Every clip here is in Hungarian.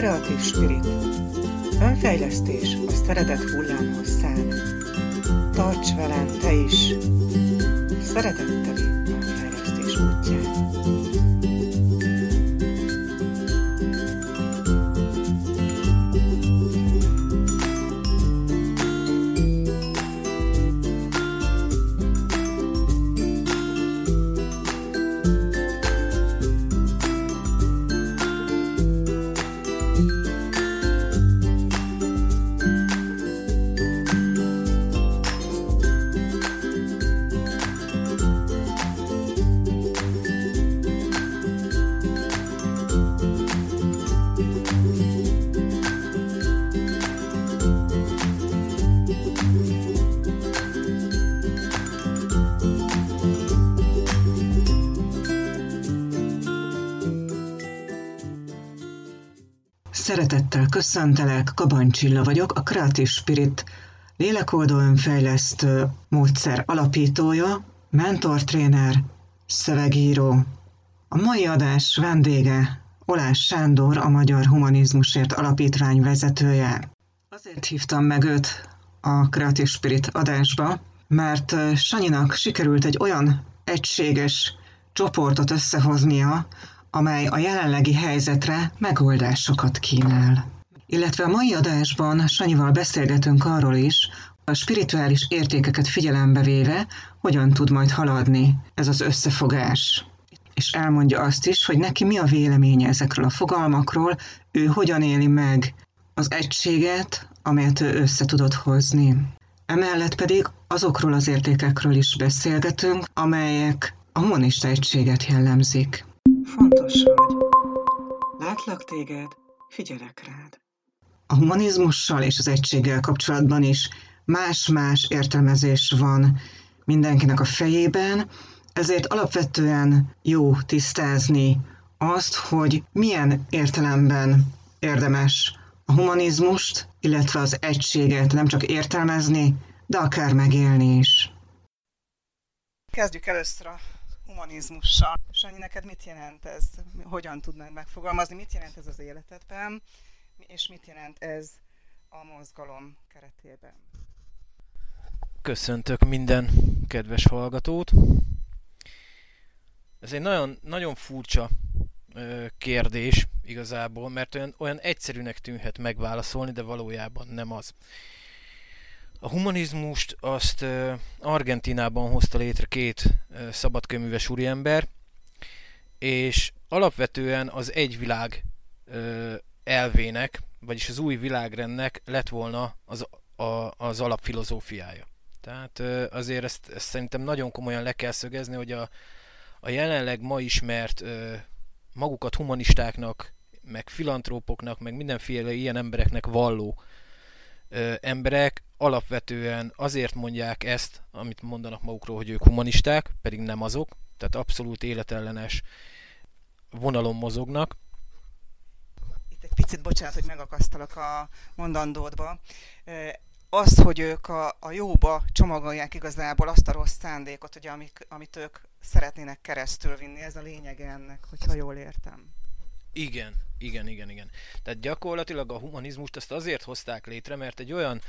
Kreatív Spirit. Önfejlesztés a szeretet hullámhosszán. Tarts velem te is! Szeretetteli önfejlesztés útján. Szeretettel köszöntelek, Kabancsilla vagyok, a Creative Spirit lélekoldó önfejlesztő módszer alapítója, mentortréner, szövegíró. A mai adás vendége Olás Sándor, a Magyar Humanizmusért Alapítvány vezetője. Azért hívtam meg őt a Creative Spirit adásba, mert Sanyinak sikerült egy olyan egységes csoportot összehoznia, amely a jelenlegi helyzetre megoldásokat kínál. Illetve a mai adásban Sanyival beszélgetünk arról is, a spirituális értékeket figyelembe véve hogyan tud majd haladni ez az összefogás. És elmondja azt is, hogy neki mi a véleménye ezekről a fogalmakról, ő hogyan éli meg az egységet, amelyet ő össze tudott hozni. Emellett pedig azokról az értékekről is beszélgetünk, amelyek a humanista egységet jellemzik. Fontos vagy. Látlak téged, figyelek rád. A humanizmussal és az egységgel kapcsolatban is más-más értelmezés van mindenkinek a fejében, ezért alapvetően jó tisztázni azt, hogy milyen értelemben érdemes a humanizmust, illetve az egységet nem csak értelmezni, de akár megélni is. Kezdjük először a humanizmussal. Sanyi, neked mit jelent ez? Hogyan tudnád megfogalmazni? Mit jelent ez az életedben? És mit jelent ez a mozgalom keretében? Köszöntök minden kedves hallgatót. Ez egy nagyon, nagyon furcsa kérdés igazából, mert olyan, olyan egyszerűnek tűnhet megválaszolni, de valójában nem az. A humanizmust azt Argentinában hozta létre két szabadkönyvűves úriember, és alapvetően az egy világ elvének, vagyis az új világrendnek lett volna az, a, az alapfilozófiája. Tehát azért ezt, ezt szerintem nagyon komolyan le kell szögezni, hogy a, a jelenleg ma ismert magukat humanistáknak, meg filantrópoknak, meg mindenféle ilyen embereknek valló emberek alapvetően azért mondják ezt, amit mondanak magukról, hogy ők humanisták, pedig nem azok, tehát abszolút életellenes vonalon mozognak. Itt egy picit, bocsánat, hogy megakasztalak a mondandódba. Az, hogy ők a, a jóba csomagolják igazából azt a rossz szándékot, hogy amik, amit ők szeretnének keresztül vinni, ez a lényeg ennek, hogyha jól értem. Igen, igen, igen, igen. Tehát gyakorlatilag a humanizmust azt azért hozták létre, mert egy olyan,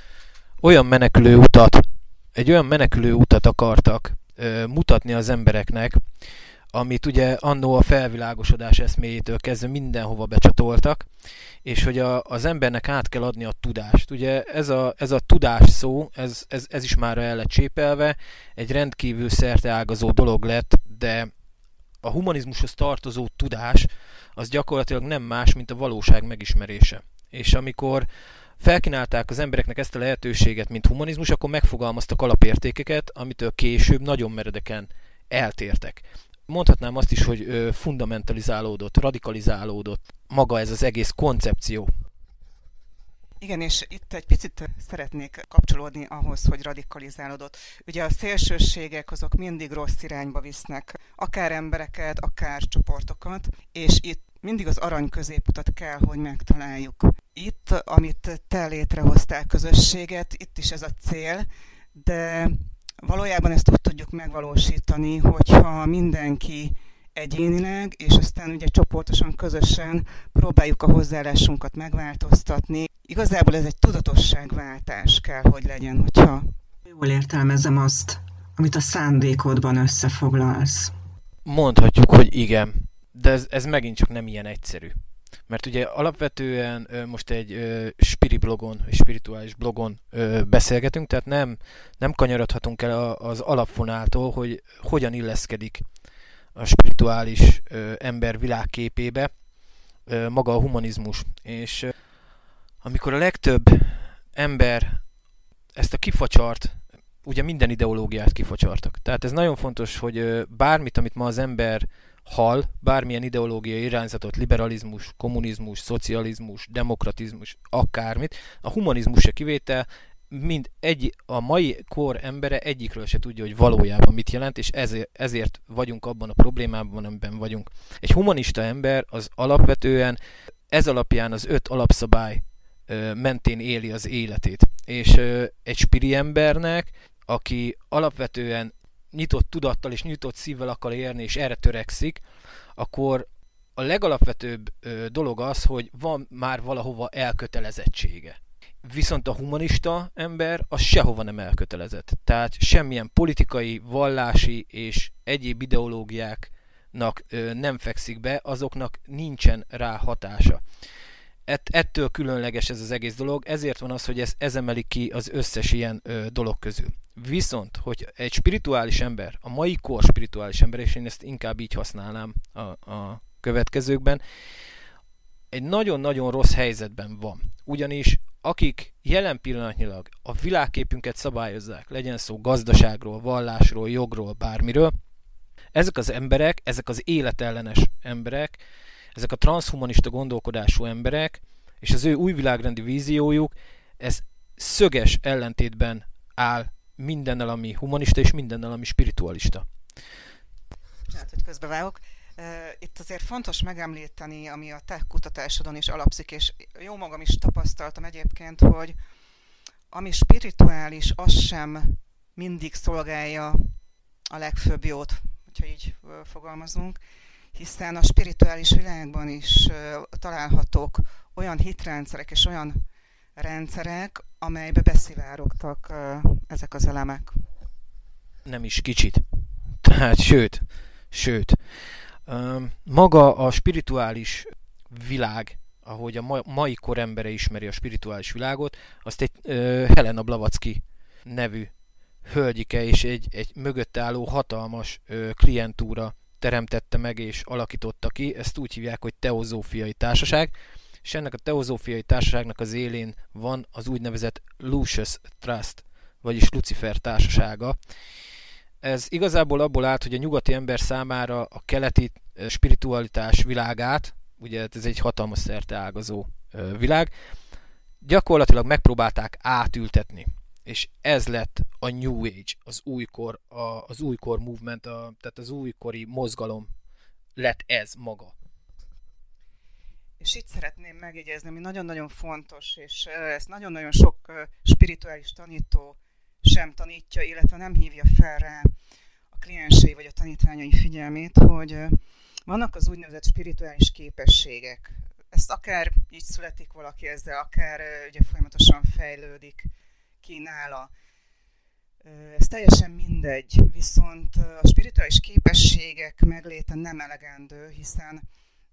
olyan menekülő utat, egy olyan menekülő utat akartak ö, mutatni az embereknek, amit ugye annó a felvilágosodás eszméjétől kezdve mindenhova becsatoltak, és hogy a, az embernek át kell adni a tudást. Ugye ez a, ez a tudás szó, ez, ez, ez is már el lett csépelve, egy rendkívül szerteágazó dolog lett, de a humanizmushoz tartozó tudás az gyakorlatilag nem más, mint a valóság megismerése. És amikor felkínálták az embereknek ezt a lehetőséget, mint humanizmus, akkor megfogalmaztak alapértékeket, amitől később nagyon meredeken eltértek. Mondhatnám azt is, hogy fundamentalizálódott, radikalizálódott maga ez az egész koncepció. Igen, és itt egy picit szeretnék kapcsolódni ahhoz, hogy radikalizálódott. Ugye a szélsőségek azok mindig rossz irányba visznek, akár embereket, akár csoportokat, és itt mindig az arany középutat kell, hogy megtaláljuk. Itt, amit te létrehoztál közösséget, itt is ez a cél, de valójában ezt úgy tudjuk megvalósítani, hogyha mindenki egyénileg, és aztán ugye csoportosan, közösen próbáljuk a hozzáállásunkat megváltoztatni. Igazából ez egy tudatosságváltás kell, hogy legyen, hogyha... Jól értelmezem azt, amit a szándékodban összefoglalsz. Mondhatjuk, hogy igen, de ez, ez megint csak nem ilyen egyszerű. Mert ugye alapvetően most egy spiri blogon, egy spirituális blogon beszélgetünk, tehát nem, nem kanyarodhatunk el az alapfonáltól, hogy hogyan illeszkedik a spirituális ö, ember világképébe ö, maga a humanizmus. És ö, amikor a legtöbb ember ezt a kifacsart, ugye minden ideológiát kifacsartak. Tehát ez nagyon fontos, hogy ö, bármit, amit ma az ember hal bármilyen ideológiai irányzatot, liberalizmus, kommunizmus, szocializmus, demokratizmus, akármit, a humanizmus se kivétel, mind egy, a mai kor embere egyikről se tudja, hogy valójában mit jelent, és ezért, ezért vagyunk abban a problémában, amiben vagyunk. Egy humanista ember az alapvetően ez alapján az öt alapszabály mentén éli az életét. És egy spiri embernek, aki alapvetően nyitott tudattal és nyitott szívvel akar érni, és erre törekszik, akkor a legalapvetőbb ö, dolog az, hogy van már valahova elkötelezettsége. Viszont a humanista ember az sehova nem elkötelezett. Tehát semmilyen politikai, vallási és egyéb ideológiáknak nem fekszik be, azoknak nincsen rá hatása. Et, ettől különleges ez az egész dolog, ezért van az, hogy ez, ez emeli ki az összes ilyen ö, dolog közül. Viszont, hogy egy spirituális ember, a mai kor spirituális ember, és én ezt inkább így használnám a, a következőkben, egy nagyon-nagyon rossz helyzetben van. Ugyanis akik jelen pillanatnyilag a világképünket szabályozzák, legyen szó gazdaságról, vallásról, jogról, bármiről, ezek az emberek, ezek az életellenes emberek, ezek a transhumanista gondolkodású emberek, és az ő új világrendi víziójuk, ez szöges ellentétben áll mindennel, ami humanista, és mindennel, ami spiritualista. Hát, hogy közbevágok. Itt azért fontos megemlíteni, ami a te kutatásodon is alapszik, és jó magam is tapasztaltam egyébként, hogy ami spirituális, az sem mindig szolgálja a legfőbb jót, hogyha így fogalmazunk, hiszen a spirituális világban is találhatók olyan hitrendszerek és olyan rendszerek, amelybe beszivárogtak ezek az elemek. Nem is kicsit. Tehát sőt, sőt, maga a spirituális világ, ahogy a mai kor embere ismeri a spirituális világot, azt egy Helena Blavatsky nevű hölgyike és egy, egy mögötte álló hatalmas klientúra teremtette meg és alakította ki. Ezt úgy hívják, hogy teozófiai társaság és ennek a teozófiai társaságnak az élén van az úgynevezett Lucius Trust, vagyis Lucifer társasága. Ez igazából abból állt, hogy a nyugati ember számára a keleti eh, spiritualitás világát, ugye hát ez egy hatalmas szerte ágazó eh, világ, gyakorlatilag megpróbálták átültetni. És ez lett a New Age, az újkor, a, az újkor movement, a, tehát az újkori mozgalom lett ez maga. És itt szeretném megjegyezni, ami nagyon-nagyon fontos, és ezt nagyon-nagyon sok spirituális tanító sem tanítja, illetve nem hívja fel rá a kliensei vagy a tanítványai figyelmét, hogy vannak az úgynevezett spirituális képességek. Ezt akár így születik valaki ezzel, akár ugye folyamatosan fejlődik ki nála. Ez teljesen mindegy, viszont a spirituális képességek megléte nem elegendő, hiszen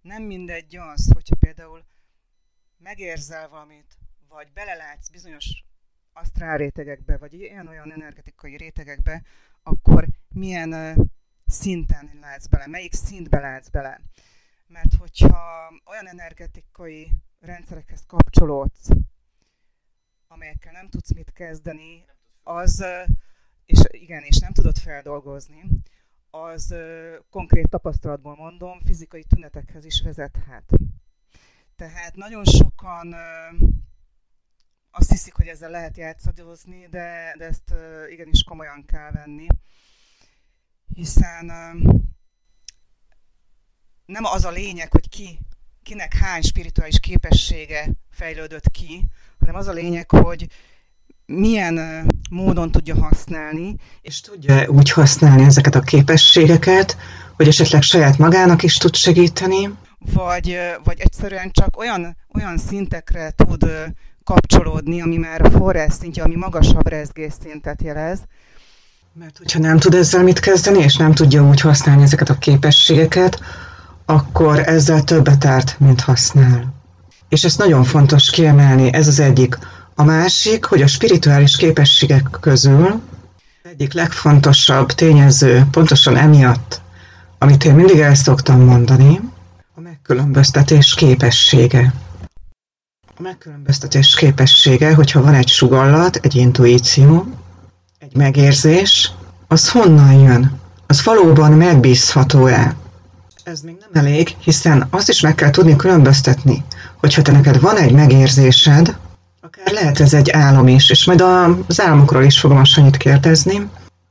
nem mindegy az, hogyha például megérzel valamit, vagy belelátsz bizonyos asztrál rétegekbe, vagy ilyen-olyan energetikai rétegekbe, akkor milyen szinten látsz bele, melyik szintbe látsz bele. Mert hogyha olyan energetikai rendszerekhez kapcsolódsz, amelyekkel nem tudsz mit kezdeni, az, és igen, és nem tudod feldolgozni, az konkrét tapasztalatból mondom, fizikai tünetekhez is vezethet. Tehát nagyon sokan azt hiszik, hogy ezzel lehet játszadozni, de, de ezt igenis komolyan kell venni, hiszen nem az a lényeg, hogy ki, kinek hány spirituális képessége fejlődött ki, hanem az a lényeg, hogy milyen módon tudja használni. És tudja úgy használni ezeket a képességeket, Vagy esetleg saját magának is tud segíteni? Vagy, vagy egyszerűen csak olyan, olyan szintekre tud kapcsolódni, ami már forrás szintje, ami magasabb rezgés szintet jelez. Mert hogyha nem tud ezzel mit kezdeni, és nem tudja úgy használni ezeket a képességeket, akkor ezzel többet árt, mint használ. És ezt nagyon fontos kiemelni, ez az egyik. A másik, hogy a spirituális képességek közül egyik legfontosabb tényező, pontosan emiatt, amit én mindig el szoktam mondani, a megkülönböztetés képessége. A megkülönböztetés képessége, hogyha van egy sugallat, egy intuíció, egy megérzés, az honnan jön? Az valóban megbízható-e? Ez még nem elég, hiszen azt is meg kell tudni különböztetni, hogyha te neked van egy megérzésed, akár lehet ez egy álom is, és majd az álmokról is fogom most annyit kérdezni,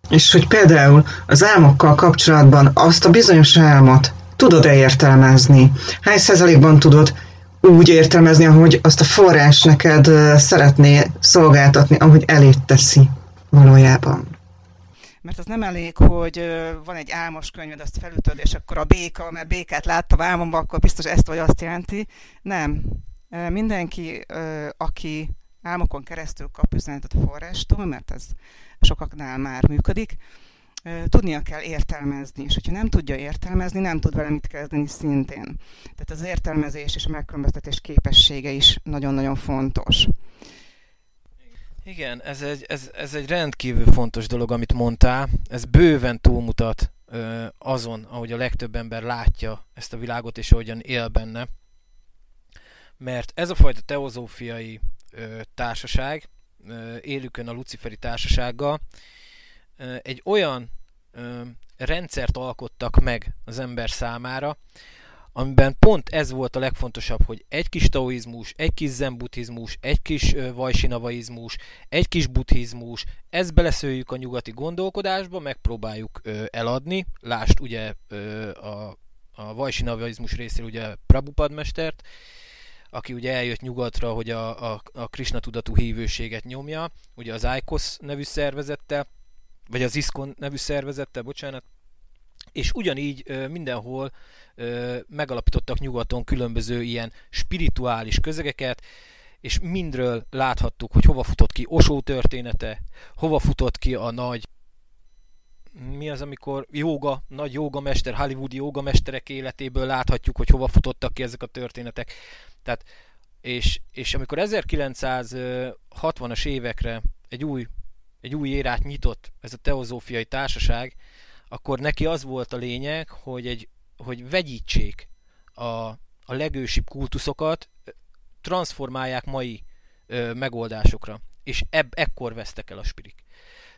és hogy például az álmokkal kapcsolatban azt a bizonyos álmot tudod-e értelmezni? Hány százalékban tudod úgy értelmezni, ahogy azt a forrás neked szeretné szolgáltatni, ahogy elét teszi valójában? Mert az nem elég, hogy van egy álmos könyved, azt felütöd, és akkor a béka, mert békát láttam álmomban, akkor biztos ezt vagy azt jelenti. Nem. Mindenki, aki álmokon keresztül kap üzenetet a forrástól, mert ez sokaknál már működik, tudnia kell értelmezni, és hogyha nem tudja értelmezni, nem tud vele mit kezdeni szintén. Tehát az értelmezés és a megkülönböztetés képessége is nagyon-nagyon fontos. Igen, ez egy, ez, ez egy rendkívül fontos dolog, amit mondtál. Ez bőven túlmutat ö, azon, ahogy a legtöbb ember látja ezt a világot, és ahogyan él benne. Mert ez a fajta teozófiai ö, társaság, ö, élükön a luciferi társasággal, egy olyan rendszert alkottak meg az ember számára, amiben pont ez volt a legfontosabb, hogy egy kis taoizmus, egy kis zen buddhizmus, egy kis vajsinavaizmus, egy kis buddhizmus, ezt beleszőjük a nyugati gondolkodásba, megpróbáljuk eladni. Lást ugye a, a vajsinavaizmus részéről ugye Prabhupad mestert, aki ugye eljött nyugatra, hogy a, a, a Krishna tudatú hívőséget nyomja, ugye az ICOS nevű szervezettel, vagy az ISKON nevű szervezettel, bocsánat, és ugyanígy mindenhol megalapítottak nyugaton különböző ilyen spirituális közegeket, és mindről láthattuk, hogy hova futott ki Osó története, hova futott ki a nagy mi az, amikor joga, nagy jogamester, hollywoodi jogamesterek életéből láthatjuk, hogy hova futottak ki ezek a történetek. Tehát, és, és amikor 1960-as évekre egy új, egy új érát nyitott ez a teozófiai társaság, akkor neki az volt a lényeg, hogy, egy, hogy vegyítsék a, a legősibb kultuszokat, transformálják mai ö, megoldásokra. És ebb, ekkor vesztek el a spirik.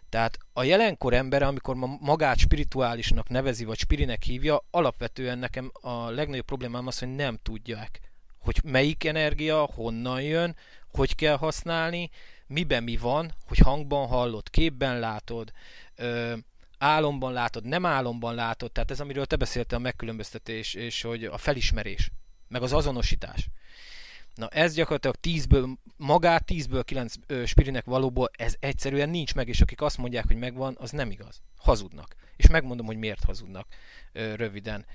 Tehát a jelenkor ember, amikor ma magát spirituálisnak nevezi, vagy spirinek hívja, alapvetően nekem a legnagyobb problémám az, hogy nem tudják, hogy melyik energia, honnan jön, hogy kell használni, miben mi van, hogy hangban hallod, képben látod, ö, álomban látod, nem álomban látod, tehát ez, amiről te beszéltél, a megkülönböztetés, és hogy a felismerés, meg az azonosítás. Na ez gyakorlatilag 10-ből, magát 10-ből 9 ö, spirinek valóból ez egyszerűen nincs meg, és akik azt mondják, hogy megvan, az nem igaz. Hazudnak. És megmondom, hogy miért hazudnak ö, röviden.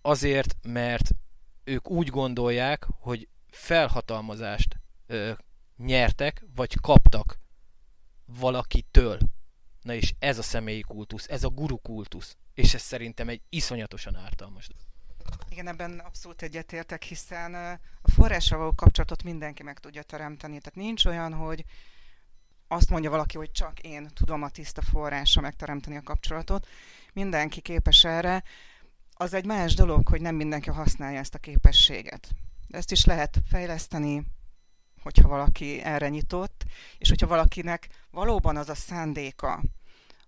Azért, mert ők úgy gondolják, hogy felhatalmazást ö, nyertek, vagy kaptak valakitől. Na és ez a személyi kultusz, ez a guru kultusz. És ez szerintem egy iszonyatosan ártalmas. Igen, ebben abszolút egyetértek, hiszen a forrással való kapcsolatot mindenki meg tudja teremteni. Tehát nincs olyan, hogy azt mondja valaki, hogy csak én tudom a tiszta forrással megteremteni a kapcsolatot. Mindenki képes erre. Az egy más dolog, hogy nem mindenki használja ezt a képességet. Ezt is lehet fejleszteni, hogyha valaki erre nyitott, és hogyha valakinek valóban az a szándéka,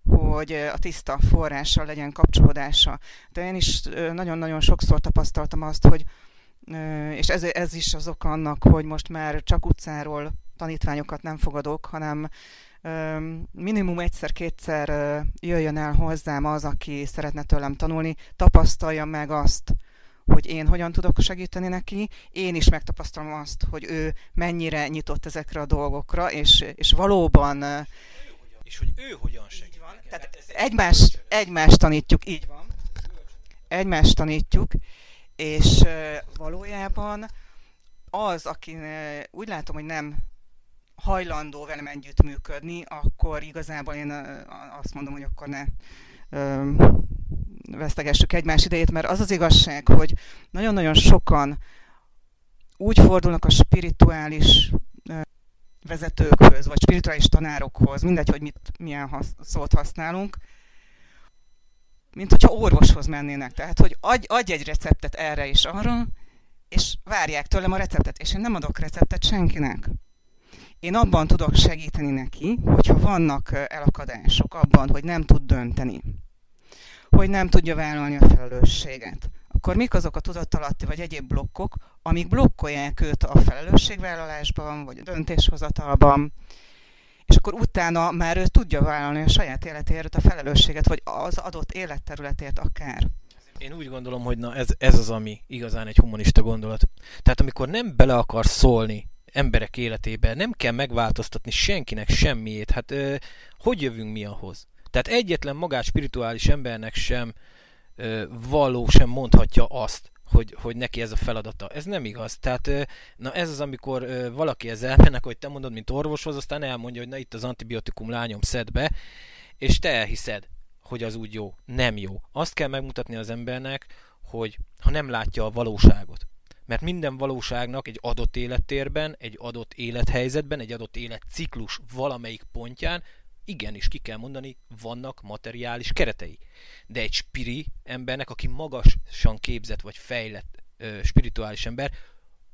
hogy a tiszta forrással legyen kapcsolódása. De én is nagyon-nagyon sokszor tapasztaltam azt, hogy és ez, ez is az oka annak, hogy most már csak utcáról tanítványokat nem fogadok, hanem minimum egyszer-kétszer jöjjön el hozzám az, aki szeretne tőlem tanulni, tapasztalja meg azt, hogy én hogyan tudok segíteni neki, én is megtapasztalom azt, hogy ő mennyire nyitott ezekre a dolgokra, és, és valóban... És hogy ő hogyan segít. Van. Tehát egymás, egymást tanítjuk, így van. egymást tanítjuk, és valójában az, aki úgy látom, hogy nem hajlandó velem együttműködni, akkor igazából én azt mondom, hogy akkor ne vesztegessük egymás idejét, mert az az igazság, hogy nagyon-nagyon sokan úgy fordulnak a spirituális vezetőkhöz, vagy spirituális tanárokhoz, mindegy, hogy mit, milyen hasz, szót használunk, mint hogyha orvoshoz mennének. Tehát, hogy adj, adj egy receptet erre és arra, és várják tőlem a receptet, és én nem adok receptet senkinek. Én abban tudok segíteni neki, hogyha vannak elakadások abban, hogy nem tud dönteni, hogy nem tudja vállalni a felelősséget, akkor mik azok a tudatalatti vagy egyéb blokkok, amik blokkolják őt a felelősségvállalásban, vagy a döntéshozatalban, és akkor utána már ő tudja vállalni a saját életéért a felelősséget, vagy az adott életterületért akár. Én úgy gondolom, hogy na ez, ez az, ami igazán egy humanista gondolat. Tehát amikor nem bele akar szólni emberek életébe, nem kell megváltoztatni senkinek semmiét, hát ö, hogy jövünk mi ahhoz? Tehát egyetlen magát spirituális embernek sem ö, való, sem mondhatja azt, hogy, hogy neki ez a feladata. Ez nem igaz. Tehát na ez az, amikor valaki ezzel elmennek, hogy te mondod, mint orvoshoz, aztán elmondja, hogy na itt az antibiotikum lányom szed be, és te elhiszed hogy az úgy jó. Nem jó. Azt kell megmutatni az embernek, hogy ha nem látja a valóságot. Mert minden valóságnak egy adott élettérben, egy adott élethelyzetben, egy adott életciklus valamelyik pontján igenis ki kell mondani, vannak materiális keretei. De egy spiri embernek, aki magasan képzett vagy fejlett ö, spirituális ember,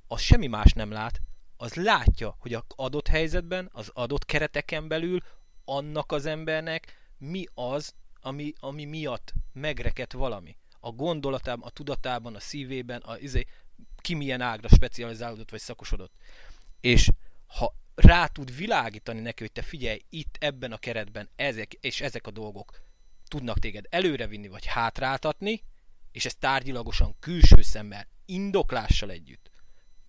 az semmi más nem lát, az látja, hogy az adott helyzetben, az adott kereteken belül annak az embernek mi az, ami, ami miatt megrekedt valami. A gondolatában, a tudatában, a szívében, a, izé, ki milyen ágra specializálódott vagy szakosodott. És ha rá tud világítani neki, hogy te figyelj, itt ebben a keretben ezek és ezek a dolgok tudnak téged előrevinni vagy hátráltatni, és ezt tárgyilagosan külső szemmel, indoklással együtt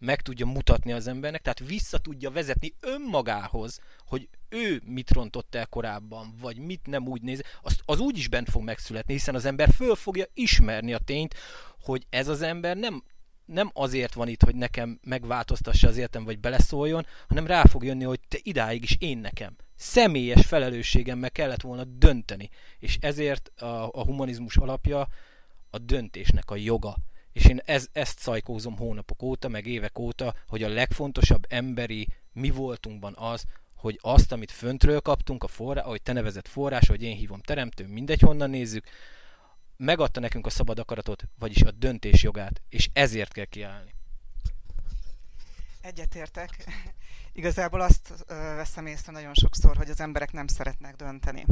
meg tudja mutatni az embernek, tehát vissza tudja vezetni önmagához, hogy ő mit rontott el korábban, vagy mit nem úgy néz, azt, az úgy is bent fog megszületni, hiszen az ember föl fogja ismerni a tényt, hogy ez az ember nem, nem azért van itt, hogy nekem megváltoztassa az életem, vagy beleszóljon, hanem rá fog jönni, hogy te idáig is én nekem. Személyes felelősségemmel kellett volna dönteni. És ezért a, a humanizmus alapja a döntésnek a joga és én ez, ezt szajkózom hónapok óta, meg évek óta, hogy a legfontosabb emberi mi voltunkban az, hogy azt, amit föntről kaptunk, a forrás, ahogy te nevezett forrás, hogy én hívom teremtő, mindegy honnan nézzük, megadta nekünk a szabad akaratot, vagyis a döntés jogát, és ezért kell kiállni. Egyetértek. Igazából azt veszem észre nagyon sokszor, hogy az emberek nem szeretnek dönteni.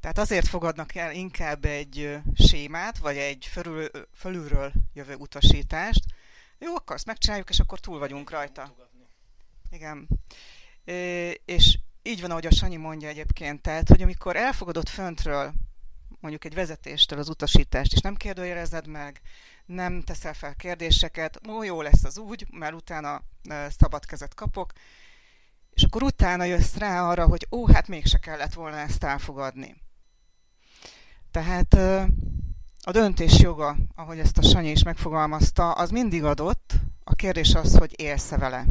Tehát azért fogadnak el inkább egy sémát, vagy egy fölül, fölülről jövő utasítást. Jó, akkor azt megcsináljuk, és akkor túl vagyunk rajta. Igen. És így van, ahogy a Sanyi mondja egyébként, tehát, hogy amikor elfogadott föntről mondjuk egy vezetéstől az utasítást, és nem kérdőjelezed meg, nem teszel fel kérdéseket, ó, jó lesz az úgy, mert utána szabad kezet kapok, és akkor utána jössz rá arra, hogy ó, hát mégse kellett volna ezt elfogadni. Tehát a döntés joga, ahogy ezt a Sanyi is megfogalmazta, az mindig adott. A kérdés az, hogy élsz-e vele.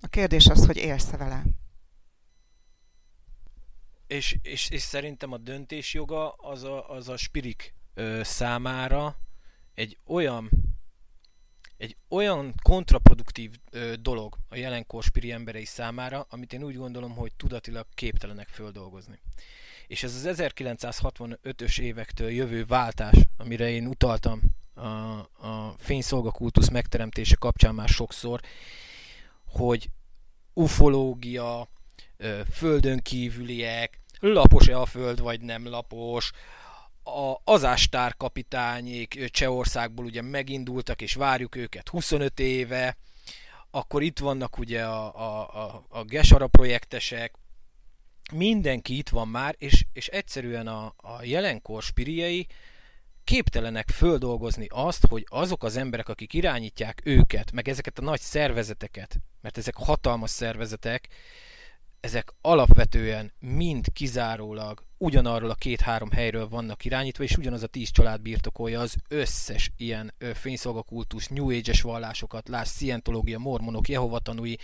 A kérdés az, hogy élsz-e vele. És, és, és szerintem a döntés joga az a, az a spirik ö, számára egy olyan egy olyan kontraproduktív ö, dolog a jelenkor spiri emberei számára, amit én úgy gondolom, hogy tudatilag képtelenek földolgozni. És ez az 1965-ös évektől jövő váltás, amire én utaltam a, a fényszolgakultusz megteremtése kapcsán már sokszor, hogy ufológia, földön kívüliek, lapos-e a föld, vagy nem lapos, a azástár kapitányék Csehországból ugye megindultak, és várjuk őket 25 éve, akkor itt vannak ugye a, a, a, a Gesara projektesek, mindenki itt van már, és, és egyszerűen a, a jelenkor spiriei képtelenek földolgozni azt, hogy azok az emberek, akik irányítják őket, meg ezeket a nagy szervezeteket, mert ezek hatalmas szervezetek, ezek alapvetően mind kizárólag ugyanarról a két-három helyről vannak irányítva, és ugyanaz a tíz család birtokolja az összes ilyen fényszolgakultus, New Age-es vallásokat, láss, szientológia, mormonok, Jehova tanúi,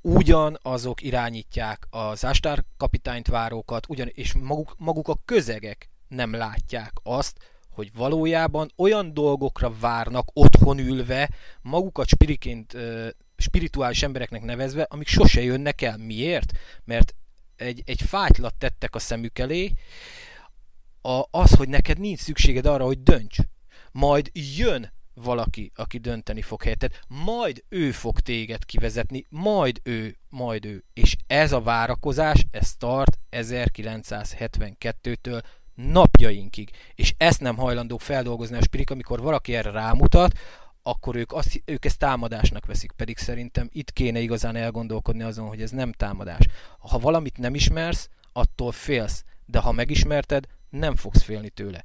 ugyanazok irányítják az Ástár kapitányt várókat, ugyan, és maguk, maguk a közegek nem látják azt, hogy valójában olyan dolgokra várnak otthon ülve, magukat spiriként, spirituális embereknek nevezve, amik sose jönnek el. Miért? Mert egy, egy fátylat tettek a szemük elé, a, az, hogy neked nincs szükséged arra, hogy dönts. Majd jön valaki, aki dönteni fog helyetted, majd ő fog téged kivezetni, majd ő, majd ő. És ez a várakozás, ez tart 1972-től napjainkig. És ezt nem hajlandók feldolgozni a spirik, amikor valaki erre rámutat, akkor ők, azt, ők ezt támadásnak veszik, pedig szerintem itt kéne igazán elgondolkodni azon, hogy ez nem támadás. Ha valamit nem ismersz, attól félsz, de ha megismerted, nem fogsz félni tőle.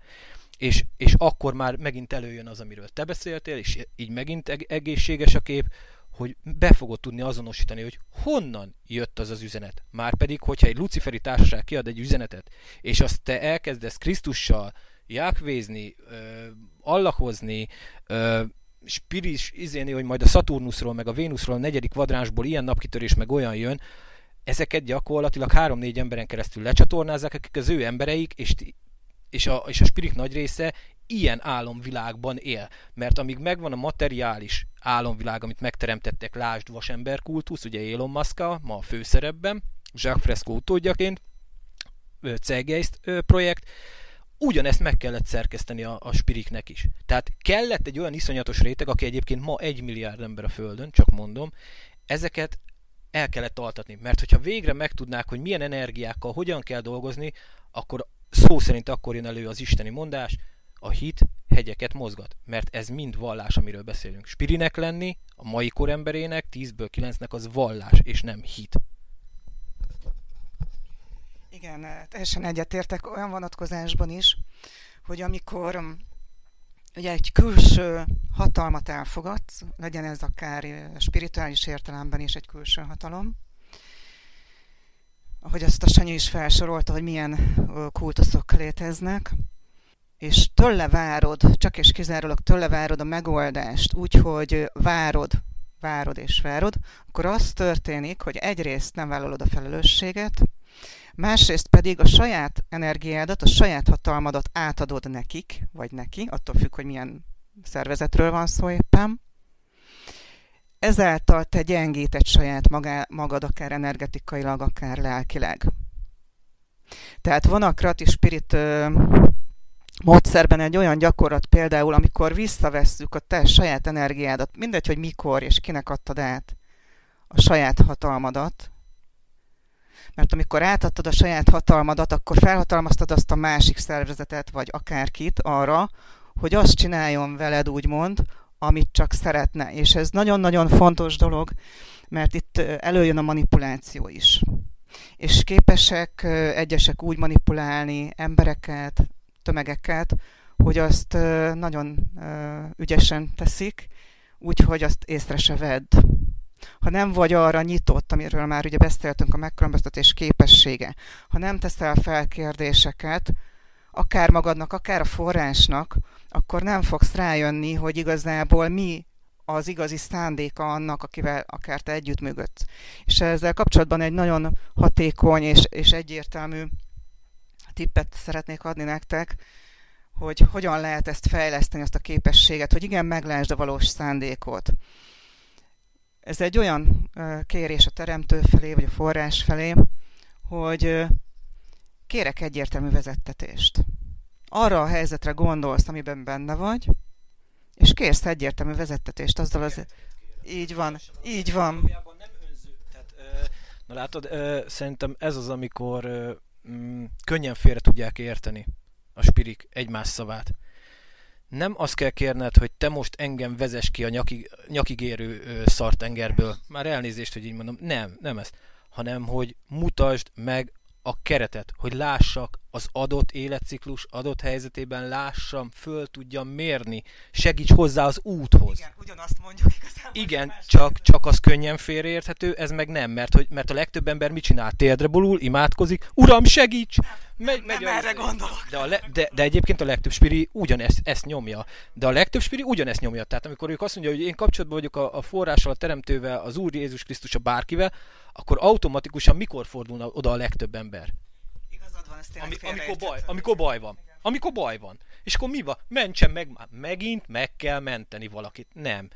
És, és akkor már megint előjön az, amiről te beszéltél, és így megint egészséges a kép, hogy be fogod tudni azonosítani, hogy honnan jött az az üzenet. Márpedig, hogyha egy luciferi társaság kiad egy üzenetet, és azt te elkezdesz Krisztussal jákvézni, allahozni, spiris izéni, hogy majd a Saturnusról, meg a Vénuszról, a negyedik kvadránsból ilyen napkitörés, meg olyan jön, ezeket gyakorlatilag három-négy emberen keresztül lecsatornázzák, akik az ő embereik, és, és, a, és a spirit nagy része ilyen álomvilágban él. Mert amíg megvan a materiális álomvilág, amit megteremtettek, lásd vasember kultusz, ugye Elon musk ma a főszerepben, Jacques Fresco utódjaként, Zeitgeist projekt, ugyanezt meg kellett szerkeszteni a, a spiriknek is. Tehát kellett egy olyan iszonyatos réteg, aki egyébként ma egy milliárd ember a Földön, csak mondom, ezeket el kellett altatni. Mert hogyha végre megtudnák, hogy milyen energiákkal, hogyan kell dolgozni, akkor szó szerint akkor jön elő az isteni mondás, a hit hegyeket mozgat. Mert ez mind vallás, amiről beszélünk. Spirinek lenni, a mai koremberének, 10-ből 9-nek az vallás, és nem hit. Igen, eh, teljesen egyetértek olyan vonatkozásban is, hogy amikor mm, ugye egy külső hatalmat elfogadsz, legyen ez akár eh, spirituális értelemben is egy külső hatalom, ahogy azt a Sanyi is felsorolta, hogy milyen kultuszok léteznek, és tőle várod, csak és kizárólag tőle várod a megoldást, úgyhogy várod, várod és várod, akkor az történik, hogy egyrészt nem vállalod a felelősséget, másrészt pedig a saját energiádat, a saját hatalmadat átadod nekik, vagy neki, attól függ, hogy milyen szervezetről van szó éppen. Ezáltal te gyengíted saját magá, magad, akár energetikailag, akár lelkileg. Tehát van a Krati Spirit módszerben egy olyan gyakorlat például, amikor visszavesszük a te saját energiádat, mindegy, hogy mikor és kinek adtad át a saját hatalmadat, mert amikor átadtad a saját hatalmadat, akkor felhatalmaztad azt a másik szervezetet, vagy akárkit arra, hogy azt csináljon veled, úgymond, amit csak szeretne. És ez nagyon-nagyon fontos dolog, mert itt előjön a manipuláció is. És képesek egyesek úgy manipulálni embereket, tömegeket, hogy azt nagyon ügyesen teszik, úgyhogy azt észre se vedd ha nem vagy arra nyitott, amiről már ugye beszéltünk, a megkülönböztetés képessége, ha nem teszel fel kérdéseket, akár magadnak, akár a forrásnak, akkor nem fogsz rájönni, hogy igazából mi az igazi szándéka annak, akivel akár te együttműködsz. És ezzel kapcsolatban egy nagyon hatékony és, és egyértelmű tippet szeretnék adni nektek, hogy hogyan lehet ezt fejleszteni, azt a képességet, hogy igen, meglásd a valós szándékot. Ez egy olyan kérés a teremtő felé, vagy a forrás felé, hogy kérek egyértelmű vezettetést. Arra a helyzetre gondolsz, amiben benne vagy, és kérsz egyértelmű vezettetést azzal az... Így van, így van. Na látod, szerintem ez az, amikor mm, könnyen félre tudják érteni a spirik egymás szavát nem azt kell kérned, hogy te most engem vezess ki a nyakig, nyakigérő szartengerből. Már elnézést, hogy így mondom. Nem, nem ez. Hanem, hogy mutasd meg a keretet, hogy lássak az adott életciklus adott helyzetében lássam, föl tudjam mérni, segíts hozzá az úthoz. Igen, ugyanazt mondjuk igazából. Igen, csak, csak az könnyen félreérthető, ez meg nem, mert, hogy, mert a legtöbb ember mit csinál? Térdre bolul, imádkozik, Uram, segíts! Megy, megy nem erre gondolok. De, a le, de, de egyébként a legtöbb spiri ugyanezt ezt nyomja. De a legtöbb spiri ugyanezt nyomja. Tehát amikor ők azt mondja, hogy én kapcsolatban vagyok a, a forrással, a teremtővel, az Úr Jézus Krisztus a bárkivel, akkor automatikusan mikor fordulna oda a legtöbb ember? Ezt Ami, amikor, baj, amikor baj van. Amikor baj van. És akkor mi van? Mentsen meg már. Megint meg kell menteni valakit. Nem.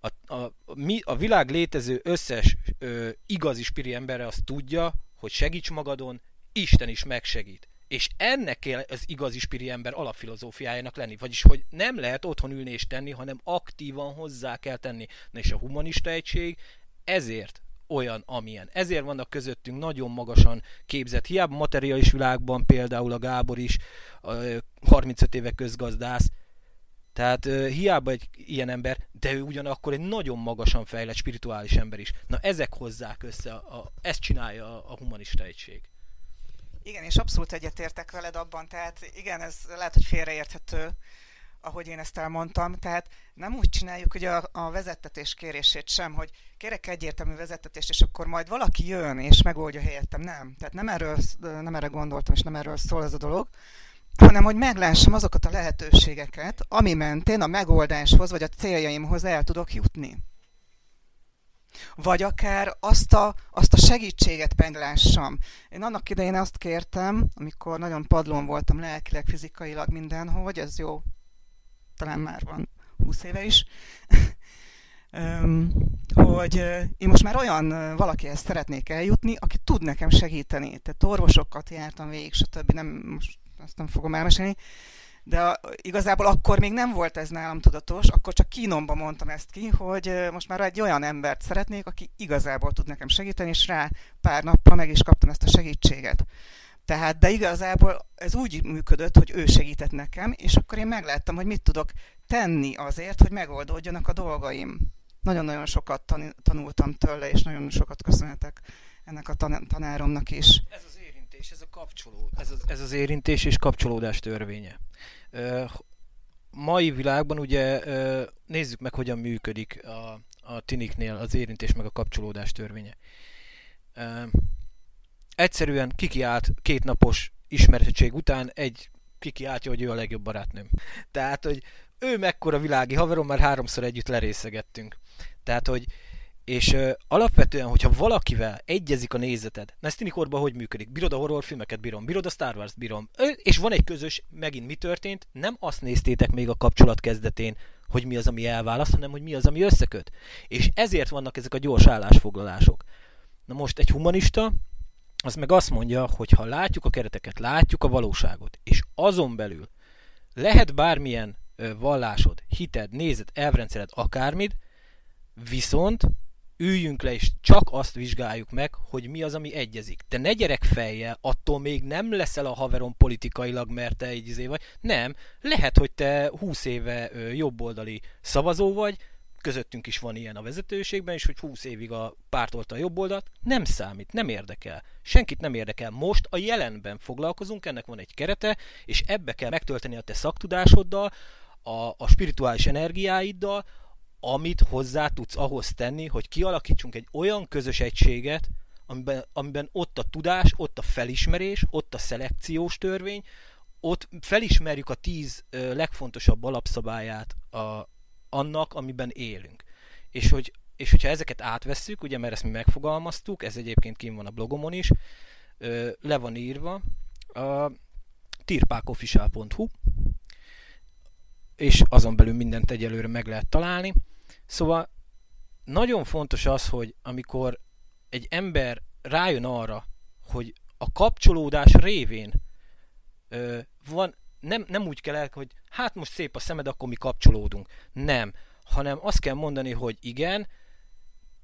A, a, mi, a világ létező összes ö, igazi spiri embere azt tudja, hogy segíts magadon, Isten is megsegít. És ennek kell az igazi spiri ember alapfilozófiájának lenni. Vagyis, hogy nem lehet otthon ülni és tenni, hanem aktívan hozzá kell tenni. Na és a humanista egység ezért olyan, amilyen. Ezért vannak közöttünk nagyon magasan képzett, hiába materiális világban például a Gábor is, 35 éve közgazdász, tehát hiába egy ilyen ember, de ő ugyanakkor egy nagyon magasan fejlett spirituális ember is. Na ezek hozzák össze, a, a, ezt csinálja a, a humanista egység. Igen, és abszolút egyetértek veled abban, tehát igen, ez lehet, hogy félreérthető, ahogy én ezt elmondtam, tehát nem úgy csináljuk ugye a, a vezettetés kérését sem, hogy kérek egyértelmű vezettetést, és akkor majd valaki jön és megoldja helyettem. Nem. Tehát nem, erről, nem erre gondoltam, és nem erről szól ez a dolog, hanem hogy meglássam azokat a lehetőségeket, ami mentén a megoldáshoz vagy a céljaimhoz el tudok jutni. Vagy akár azt a, azt a segítséget meglássam. Én annak idején azt kértem, amikor nagyon padlón voltam lelkileg, fizikailag mindenhogy, ez jó, talán már van 20 éve is, hogy én most már olyan valakihez szeretnék eljutni, aki tud nekem segíteni. Tehát orvosokat jártam végig, stb. Nem, most azt nem fogom elmesélni. De igazából akkor még nem volt ez nálam tudatos, akkor csak kínomba mondtam ezt ki, hogy most már egy olyan embert szeretnék, aki igazából tud nekem segíteni, és rá pár nappal meg is kaptam ezt a segítséget. Tehát, de igazából ez úgy működött, hogy ő segített nekem, és akkor én megláttam, hogy mit tudok tenni azért, hogy megoldódjanak a dolgaim. Nagyon-nagyon sokat tanultam tőle, és nagyon sokat köszönhetek ennek a tanáromnak is. Ez az érintés, ez a kapcsoló, ez az, ez az érintés és kapcsolódás törvénye. Uh, mai világban ugye uh, nézzük meg, hogyan működik a, a tiniknél az érintés meg a kapcsolódás törvénye. Uh, egyszerűen kikiált két napos ismertség után egy kikiáltja, hogy ő a legjobb barátnőm. Tehát, hogy ő mekkora világi haverom, már háromszor együtt lerészegettünk. Tehát, hogy és ö, alapvetően, hogyha valakivel egyezik a nézeted, na ezt tinikorban hogy működik? Bírod a horrorfilmeket, bírom, bírod a Star Wars, bírom, ö, és van egy közös, megint mi történt, nem azt néztétek még a kapcsolat kezdetén, hogy mi az, ami elválaszt, hanem hogy mi az, ami összeköt. És ezért vannak ezek a gyors állásfoglalások. Na most egy humanista, az meg azt mondja, hogy ha látjuk a kereteket, látjuk a valóságot, és azon belül lehet bármilyen vallásod, hited, nézed, elvrendszered, akármid, viszont üljünk le, és csak azt vizsgáljuk meg, hogy mi az, ami egyezik. Te ne gyerek fejjel, attól még nem leszel a haveron politikailag, mert te egy izé vagy. Nem, lehet, hogy te 20 éve jobboldali szavazó vagy, közöttünk is van ilyen a vezetőségben, és hogy 20 évig a pártolta a jobb oldalt, nem számít, nem érdekel. Senkit nem érdekel. Most a jelenben foglalkozunk, ennek van egy kerete, és ebbe kell megtölteni a te szaktudásoddal, a, a spirituális energiáiddal, amit hozzá tudsz ahhoz tenni, hogy kialakítsunk egy olyan közös egységet, amiben, amiben ott a tudás, ott a felismerés, ott a szelekciós törvény, ott felismerjük a tíz legfontosabb alapszabályát a, annak, amiben élünk. És, hogy, és hogyha ezeket átvesszük, ugye, mert ezt mi megfogalmaztuk, ez egyébként kim van a blogomon is, ö, le van írva, a tirpákofficial.hu, és azon belül mindent egyelőre meg lehet találni. Szóval nagyon fontos az, hogy amikor egy ember rájön arra, hogy a kapcsolódás révén ö, van, nem, nem úgy kell el, hogy hát most szép a szemed, akkor mi kapcsolódunk. Nem. Hanem azt kell mondani, hogy igen,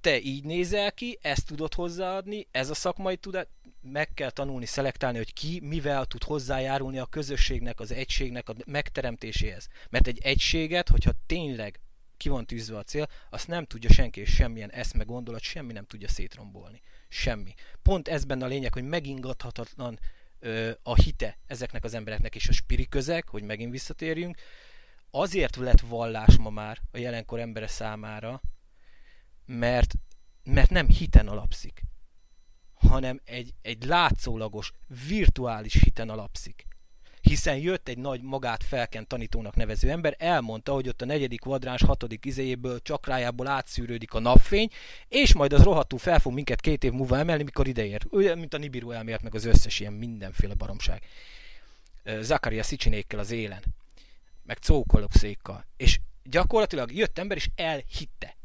te így nézel ki, ezt tudod hozzáadni, ez a szakmai tudás, meg kell tanulni, szelektálni, hogy ki mivel tud hozzájárulni a közösségnek, az egységnek a megteremtéséhez. Mert egy egységet, hogyha tényleg ki van tűzve a cél, azt nem tudja senki, és semmilyen eszme, gondolat, semmi nem tudja szétrombolni. Semmi. Pont ez benne a lényeg, hogy megingathatatlan a hite ezeknek az embereknek és a spiri közeg, hogy megint visszatérjünk, azért lett vallás ma már a jelenkor embere számára, mert, mert nem hiten alapszik, hanem egy, egy látszólagos, virtuális hiten alapszik hiszen jött egy nagy magát felkent tanítónak nevező ember, elmondta, hogy ott a negyedik kvadráns hatodik izéjéből, csakrájából átszűrődik a napfény, és majd az rohadtul fel fog minket két év múlva emelni, mikor ideér. Olyan, mint a Nibiru elmélet, meg az összes ilyen mindenféle baromság. Zakaria Szicsinékkel az élen, meg székkal. És gyakorlatilag jött ember, és elhitte.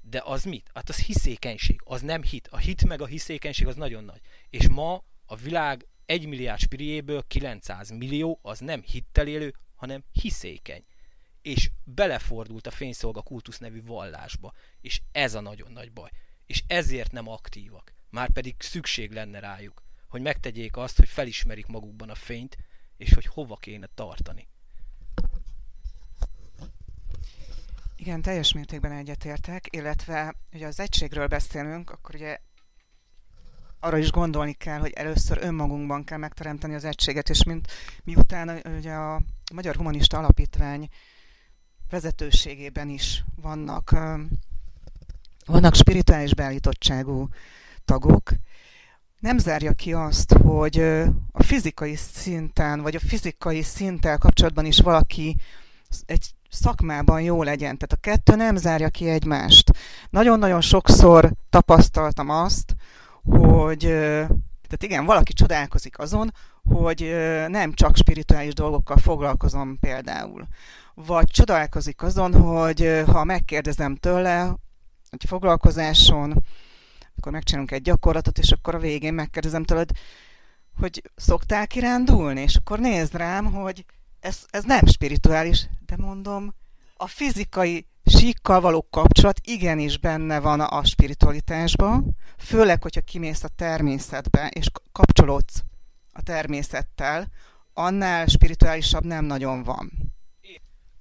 De az mit? Hát az hiszékenység, az nem hit. A hit meg a hiszékenység az nagyon nagy. És ma a világ 1 milliárd spiriéből 900 millió az nem hittel élő, hanem hiszékeny. És belefordult a fényszolga kultusz nevű vallásba. És ez a nagyon nagy baj. És ezért nem aktívak. Már pedig szükség lenne rájuk, hogy megtegyék azt, hogy felismerik magukban a fényt, és hogy hova kéne tartani. Igen, teljes mértékben egyetértek, illetve ugye az egységről beszélünk, akkor ugye arra is gondolni kell, hogy először önmagunkban kell megteremteni az egységet, és mint miután ugye a Magyar Humanista Alapítvány vezetőségében is vannak, vannak spirituális beállítottságú tagok, nem zárja ki azt, hogy a fizikai szinten, vagy a fizikai szinttel kapcsolatban is valaki egy szakmában jó legyen. Tehát a kettő nem zárja ki egymást. Nagyon-nagyon sokszor tapasztaltam azt, hogy tehát igen, valaki csodálkozik azon, hogy nem csak spirituális dolgokkal foglalkozom például. Vagy csodálkozik azon, hogy ha megkérdezem tőle egy foglalkozáson, akkor megcsinálunk egy gyakorlatot, és akkor a végén megkérdezem tőled, hogy szoktál kirándulni, és akkor nézd rám, hogy ez, ez nem spirituális, de mondom, a fizikai síkkal való kapcsolat igenis benne van a spiritualitásban, főleg, hogyha kimész a természetbe, és kapcsolódsz a természettel, annál spirituálisabb nem nagyon van.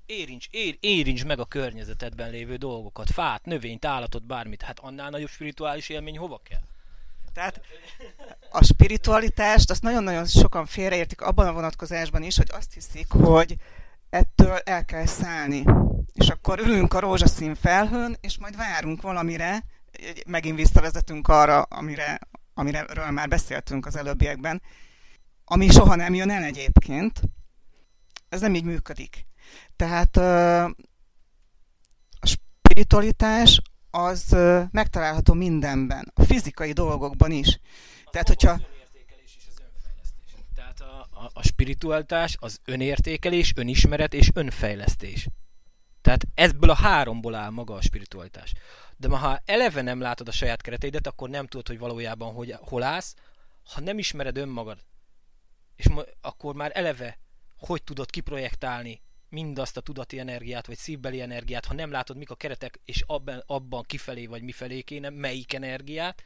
Érints, ér, érints meg a környezetedben lévő dolgokat, fát, növényt, állatot, bármit. Hát annál nagyobb spirituális élmény hova kell? Tehát a spiritualitást azt nagyon-nagyon sokan félreértik abban a vonatkozásban is, hogy azt hiszik, hogy ettől el kell szállni. És akkor ülünk a rózsaszín felhőn, és majd várunk valamire, megint visszavezetünk arra, amire, amiről már beszéltünk az előbbiekben, ami soha nem jön el egyébként. Ez nem így működik. Tehát a spiritualitás az megtalálható mindenben, a fizikai dolgokban is. Tehát, hogyha a, a spiritualitás az önértékelés, önismeret és önfejlesztés. Tehát ebből a háromból áll maga a spiritualitás. De ma, ha eleve nem látod a saját kereteidet, akkor nem tudod, hogy valójában hogy, hol állsz. Ha nem ismered önmagad, és ma, akkor már eleve hogy tudod kiprojektálni mindazt a tudati energiát, vagy szívbeli energiát, ha nem látod, mik a keretek, és abban, abban kifelé vagy mifelé kéne, melyik energiát,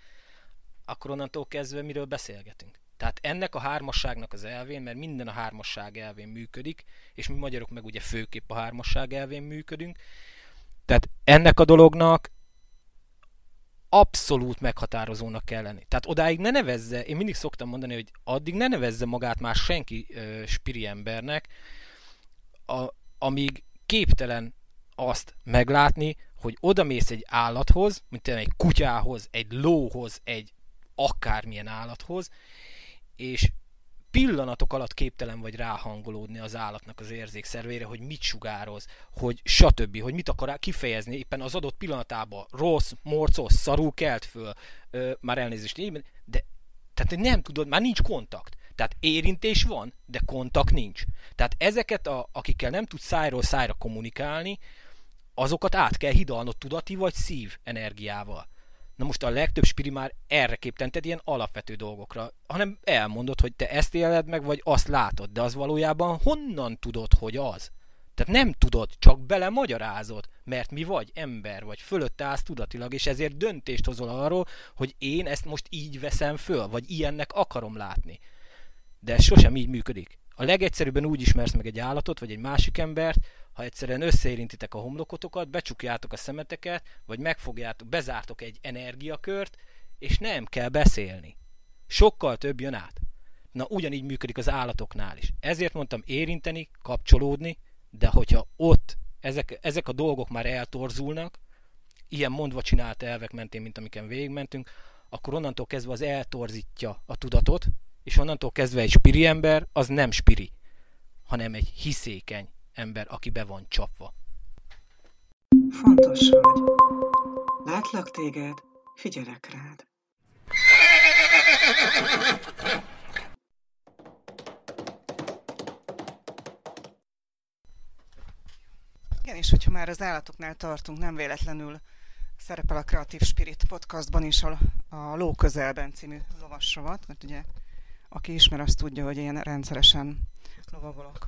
akkor onnantól kezdve miről beszélgetünk. Tehát ennek a hármasságnak az elvén, mert minden a hármasság elvén működik, és mi magyarok meg ugye főképp a hármasság elvén működünk, tehát ennek a dolognak abszolút meghatározónak kell lenni. Tehát odáig ne nevezze, én mindig szoktam mondani, hogy addig ne nevezze magát már senki uh, spiri embernek, a, amíg képtelen azt meglátni, hogy odamész egy állathoz, mint egy kutyához, egy lóhoz, egy akármilyen állathoz, és pillanatok alatt képtelen vagy ráhangolódni az állatnak az érzékszervére, hogy mit sugároz, hogy stb., hogy mit akar kifejezni éppen az adott pillanatában. Rossz, morcos, szarú kelt föl, ö, már elnézést, de tehát nem tudod, már nincs kontakt. Tehát érintés van, de kontakt nincs. Tehát ezeket, a, akikkel nem tudsz szájról szájra kommunikálni, azokat át kell hidalnod tudati vagy szív energiával. Na most a legtöbb spiri már erre képtelen, tehát ilyen alapvető dolgokra, hanem elmondod, hogy te ezt éled meg, vagy azt látod, de az valójában honnan tudod, hogy az? Tehát nem tudod, csak bele magyarázod, mert mi vagy ember, vagy fölött állsz tudatilag, és ezért döntést hozol arról, hogy én ezt most így veszem föl, vagy ilyennek akarom látni. De ez sosem így működik. A legegyszerűbben úgy ismersz meg egy állatot, vagy egy másik embert, ha egyszerűen összeérintitek a homlokotokat, becsukjátok a szemeteket, vagy megfogjátok, bezártok egy energiakört, és nem kell beszélni. Sokkal több jön át. Na, ugyanígy működik az állatoknál is. Ezért mondtam érinteni, kapcsolódni, de hogyha ott ezek, ezek a dolgok már eltorzulnak, ilyen mondva csinált elvek mentén, mint amiken végigmentünk, akkor onnantól kezdve az eltorzítja a tudatot, és onnantól kezdve egy spiri ember az nem spiri, hanem egy hiszékeny ember, aki be van csapva. Fontos vagy. Látlak téged, figyelek rád. Igen, és hogyha már az állatoknál tartunk, nem véletlenül szerepel a Creative Spirit podcastban is a, a Ló közelben című lovasrovat, mert ugye aki ismer, azt tudja, hogy én rendszeresen lovagolok.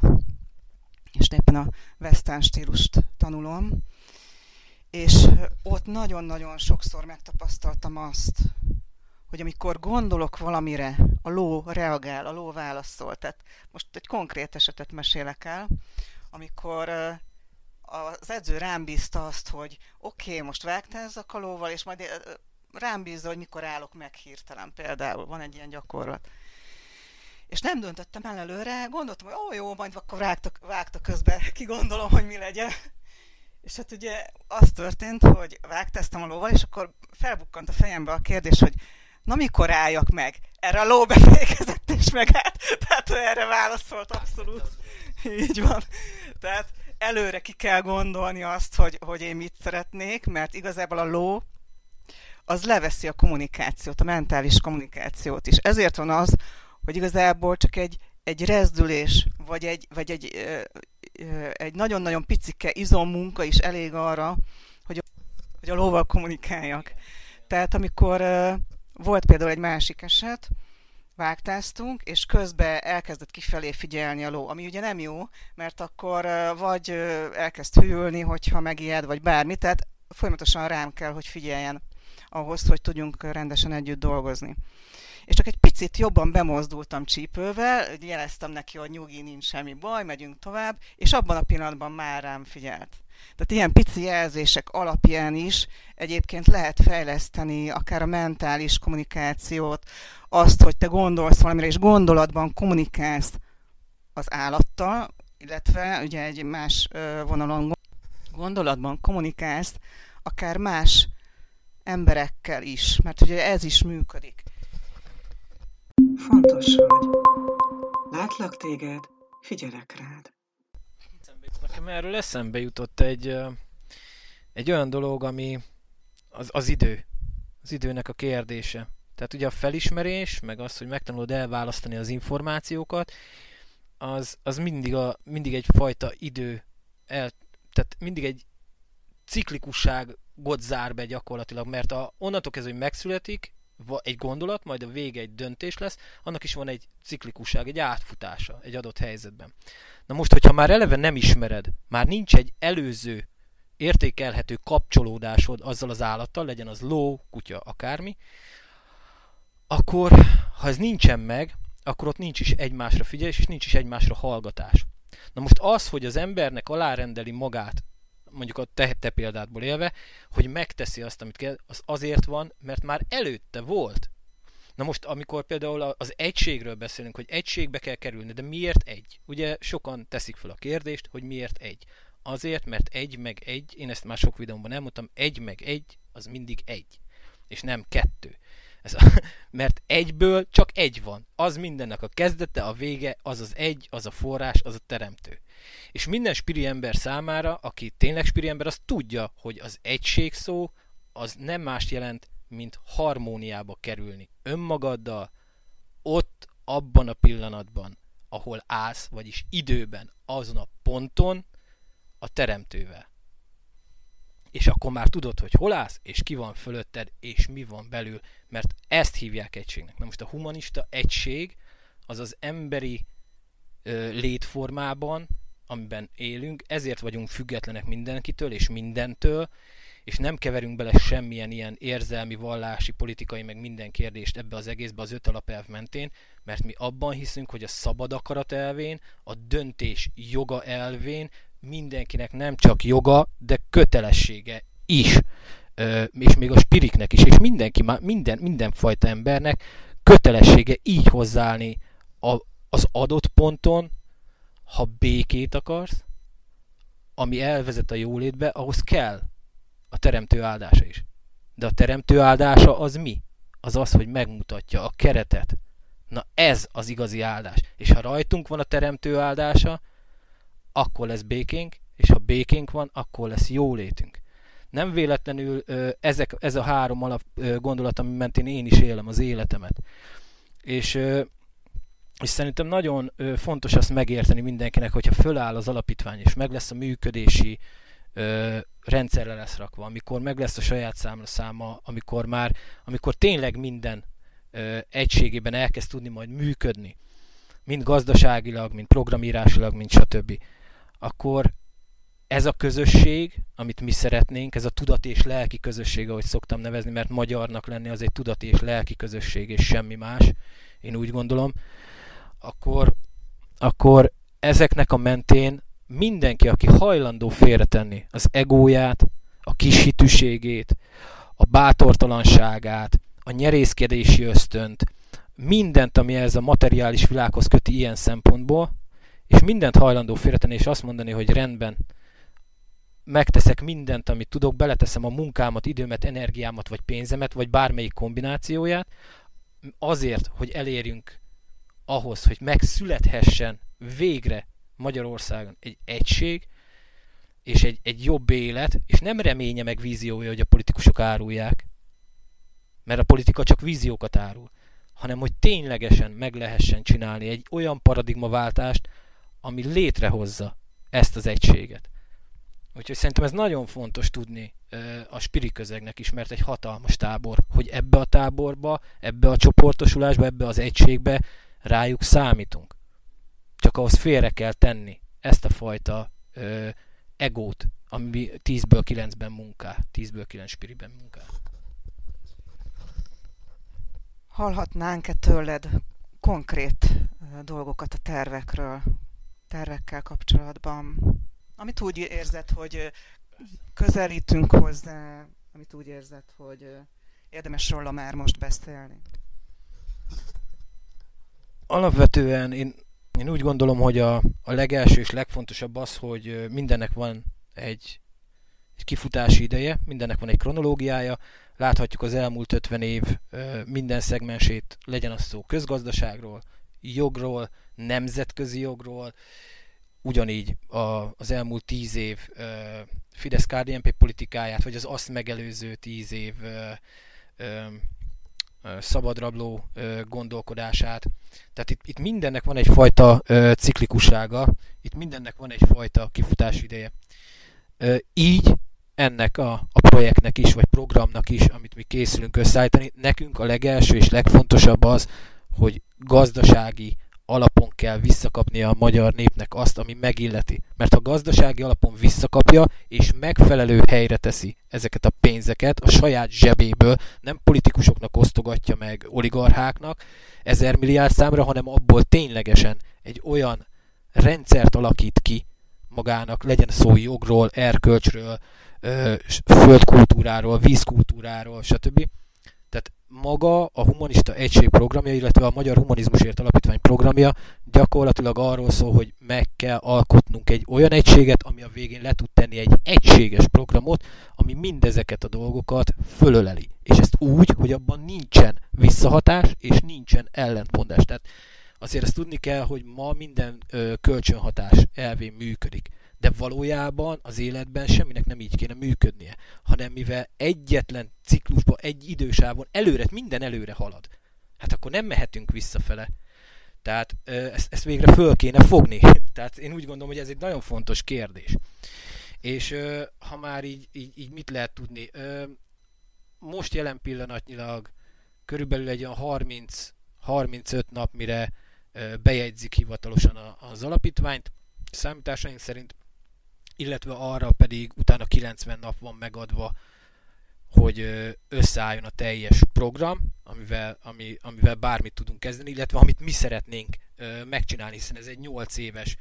És éppen a western stílust tanulom. És ott nagyon-nagyon sokszor megtapasztaltam azt, hogy amikor gondolok valamire, a ló reagál, a ló válaszol. Tehát most egy konkrét esetet mesélek el, amikor az edző rám bízta azt, hogy oké, okay, most a kalóval, és majd rám bízza, hogy mikor állok meg hirtelen például. Van egy ilyen gyakorlat. És nem döntöttem el előre, gondoltam, hogy ó, jó, majd akkor vágta, vágta közben, ki gondolom, hogy mi legyen. És hát ugye az történt, hogy vágtáztam a lóval, és akkor felbukkant a fejembe a kérdés, hogy na mikor álljak meg? Erre a ló befékezett és megállt. Tehát erre válaszolt abszolút. Így van. Tehát előre ki kell gondolni azt, hogy, hogy én mit szeretnék, mert igazából a ló az leveszi a kommunikációt, a mentális kommunikációt is. Ezért van az, hogy igazából csak egy, egy rezdülés, vagy egy, vagy egy, egy nagyon-nagyon picike izommunka is elég arra, hogy, hogy a lóval kommunikáljak. Tehát amikor volt például egy másik eset, vágtáztunk, és közben elkezdett kifelé figyelni a ló, ami ugye nem jó, mert akkor vagy elkezd hűlni, hogyha megijed, vagy bármi, tehát folyamatosan rám kell, hogy figyeljen ahhoz, hogy tudjunk rendesen együtt dolgozni. És csak egy picit jobban bemozdultam csípővel, jeleztem neki, hogy nyugi, nincs semmi baj, megyünk tovább, és abban a pillanatban már rám figyelt. Tehát ilyen pici jelzések alapján is egyébként lehet fejleszteni akár a mentális kommunikációt, azt, hogy te gondolsz valamire, és gondolatban kommunikálsz az állattal, illetve ugye egy más vonalon gondolatban kommunikálsz akár más emberekkel is, mert ugye ez is működik. Fontos vagy. Látlak téged, figyelek rád. Nekem erről eszembe jutott egy, egy olyan dolog, ami az, az idő. Az időnek a kérdése. Tehát ugye a felismerés, meg az, hogy megtanulod elválasztani az információkat, az, az mindig, a, mindig egyfajta idő, el, tehát mindig egy ciklikusságot zár be gyakorlatilag, mert a, onnantól kezdve, hogy megszületik egy gondolat, majd a vége egy döntés lesz, annak is van egy ciklikusság, egy átfutása egy adott helyzetben. Na most, hogyha már eleve nem ismered, már nincs egy előző értékelhető kapcsolódásod azzal az állattal, legyen az ló, kutya, akármi, akkor ha ez nincsen meg, akkor ott nincs is egymásra figyelés, és nincs is egymásra hallgatás. Na most az, hogy az embernek alárendeli magát, mondjuk a te, te példádból élve, hogy megteszi azt, amit kell, az azért van, mert már előtte volt. Na most, amikor például az egységről beszélünk, hogy egységbe kell kerülni, de miért egy? Ugye sokan teszik fel a kérdést, hogy miért egy. Azért, mert egy meg egy, én ezt már sok videóban elmondtam, egy meg egy, az mindig egy, és nem kettő. Ez mert egyből csak egy van. Az mindennek a kezdete, a vége, az az egy, az a forrás, az a teremtő. És minden spiri ember számára, aki tényleg spiri ember, az tudja, hogy az egység szó az nem más jelent, mint harmóniába kerülni önmagaddal, ott, abban a pillanatban, ahol állsz, vagyis időben, azon a ponton, a teremtővel. És akkor már tudod, hogy hol állsz, és ki van fölötted, és mi van belül, mert ezt hívják egységnek. Na most a humanista egység, az az emberi ö, létformában, amiben élünk, ezért vagyunk függetlenek mindenkitől és mindentől, és nem keverünk bele semmilyen ilyen érzelmi, vallási, politikai, meg minden kérdést ebbe az egészbe az öt alapelv mentén, mert mi abban hiszünk, hogy a szabad akarat elvén, a döntés joga elvén mindenkinek nem csak joga, de kötelessége is. És még a spiriknek is, és mindenki, minden, mindenfajta embernek kötelessége így hozzáállni a, az adott ponton, ha békét akarsz, ami elvezet a jólétbe, ahhoz kell a teremtő áldása is. De a teremtő áldása az mi? Az az, hogy megmutatja a keretet. Na ez az igazi áldás. És ha rajtunk van a teremtő áldása, akkor lesz békénk, és ha békénk van, akkor lesz jólétünk. Nem véletlenül ezek, ez a három alap gondolat, ami mentén én is élem az életemet. És, és szerintem nagyon fontos azt megérteni mindenkinek, hogyha föláll az alapítvány, és meg lesz a működési rendszerre lesz rakva, amikor meg lesz a saját számla száma, amikor már, amikor tényleg minden egységében elkezd tudni majd működni, mind gazdaságilag, mind programírásilag, mind stb., akkor ez a közösség, amit mi szeretnénk, ez a tudat és lelki közösség, ahogy szoktam nevezni, mert magyarnak lenni az egy tudat és lelki közösség, és semmi más, én úgy gondolom, akkor, akkor ezeknek a mentén mindenki, aki hajlandó félretenni az egóját, a kishitűségét, a bátortalanságát, a nyerészkedési ösztönt, mindent, ami ez a materiális világhoz köti ilyen szempontból, és mindent hajlandó félretenni, és azt mondani, hogy rendben, megteszek mindent, amit tudok, beleteszem a munkámat, időmet, energiámat, vagy pénzemet, vagy bármelyik kombinációját, azért, hogy elérjünk ahhoz, hogy megszülethessen végre Magyarországon egy egység, és egy, egy jobb élet, és nem reménye meg víziója, hogy a politikusok árulják, mert a politika csak víziókat árul, hanem hogy ténylegesen meg lehessen csinálni egy olyan paradigmaváltást, ami létrehozza ezt az egységet. Úgyhogy szerintem ez nagyon fontos tudni a spiri közegnek is, mert egy hatalmas tábor, hogy ebbe a táborba, ebbe a csoportosulásba, ebbe az egységbe rájuk számítunk. Csak ahhoz félre kell tenni ezt a fajta ö, egót, ami 10-ből 9-ben munká, 10-ből 9 spiriben munká. Hallhatnánk-e tőled konkrét dolgokat a tervekről, tervekkel kapcsolatban? Amit úgy érzed, hogy közelítünk hozzá, amit úgy érzed, hogy érdemes róla már most beszélni? Alapvetően én, én úgy gondolom, hogy a, a legelső és legfontosabb az, hogy mindennek van egy, egy kifutási ideje, mindennek van egy kronológiája, láthatjuk az elmúlt 50 év minden szegmensét, legyen az szó közgazdaságról, jogról, nemzetközi jogról, ugyanígy a, az elmúlt tíz év uh, fidesz KDNP politikáját, vagy az azt megelőző tíz év uh, szabadrabló gondolkodását. Tehát itt, itt mindennek van egyfajta ciklikussága, itt mindennek van egyfajta kifutás ideje. Így ennek a, a projektnek is, vagy programnak is, amit mi készülünk összeállítani, nekünk a legelső és legfontosabb az, hogy gazdasági alapon kell visszakapnia a magyar népnek azt, ami megilleti. Mert ha gazdasági alapon visszakapja, és megfelelő helyre teszi ezeket a pénzeket a saját zsebéből, nem politikusoknak osztogatja meg oligarcháknak ezer milliárd számra, hanem abból ténylegesen egy olyan rendszert alakít ki magának, legyen szó jogról, erkölcsről, földkultúráról, vízkultúráról, stb maga a Humanista Egység programja, illetve a Magyar Humanizmusért Alapítvány programja gyakorlatilag arról szól, hogy meg kell alkotnunk egy olyan egységet, ami a végén le tud tenni egy egységes programot, ami mindezeket a dolgokat fölöleli. És ezt úgy, hogy abban nincsen visszahatás és nincsen ellentmondás. Tehát azért ezt tudni kell, hogy ma minden ö, kölcsönhatás elvén működik de valójában az életben semminek nem így kéne működnie, hanem mivel egyetlen ciklusban, egy idősávon előre, minden előre halad, hát akkor nem mehetünk visszafele. Tehát ezt, ezt végre föl kéne fogni. Tehát én úgy gondolom, hogy ez egy nagyon fontos kérdés. És ha már így, így, így mit lehet tudni? Most jelen pillanatnyilag körülbelül egy olyan 30 35 nap, mire bejegyzik hivatalosan az alapítványt. Számításaink szerint illetve arra pedig utána 90 nap van megadva, hogy összeálljon a teljes program, amivel, ami, amivel bármit tudunk kezdeni, illetve amit mi szeretnénk megcsinálni, hiszen ez egy 8 éves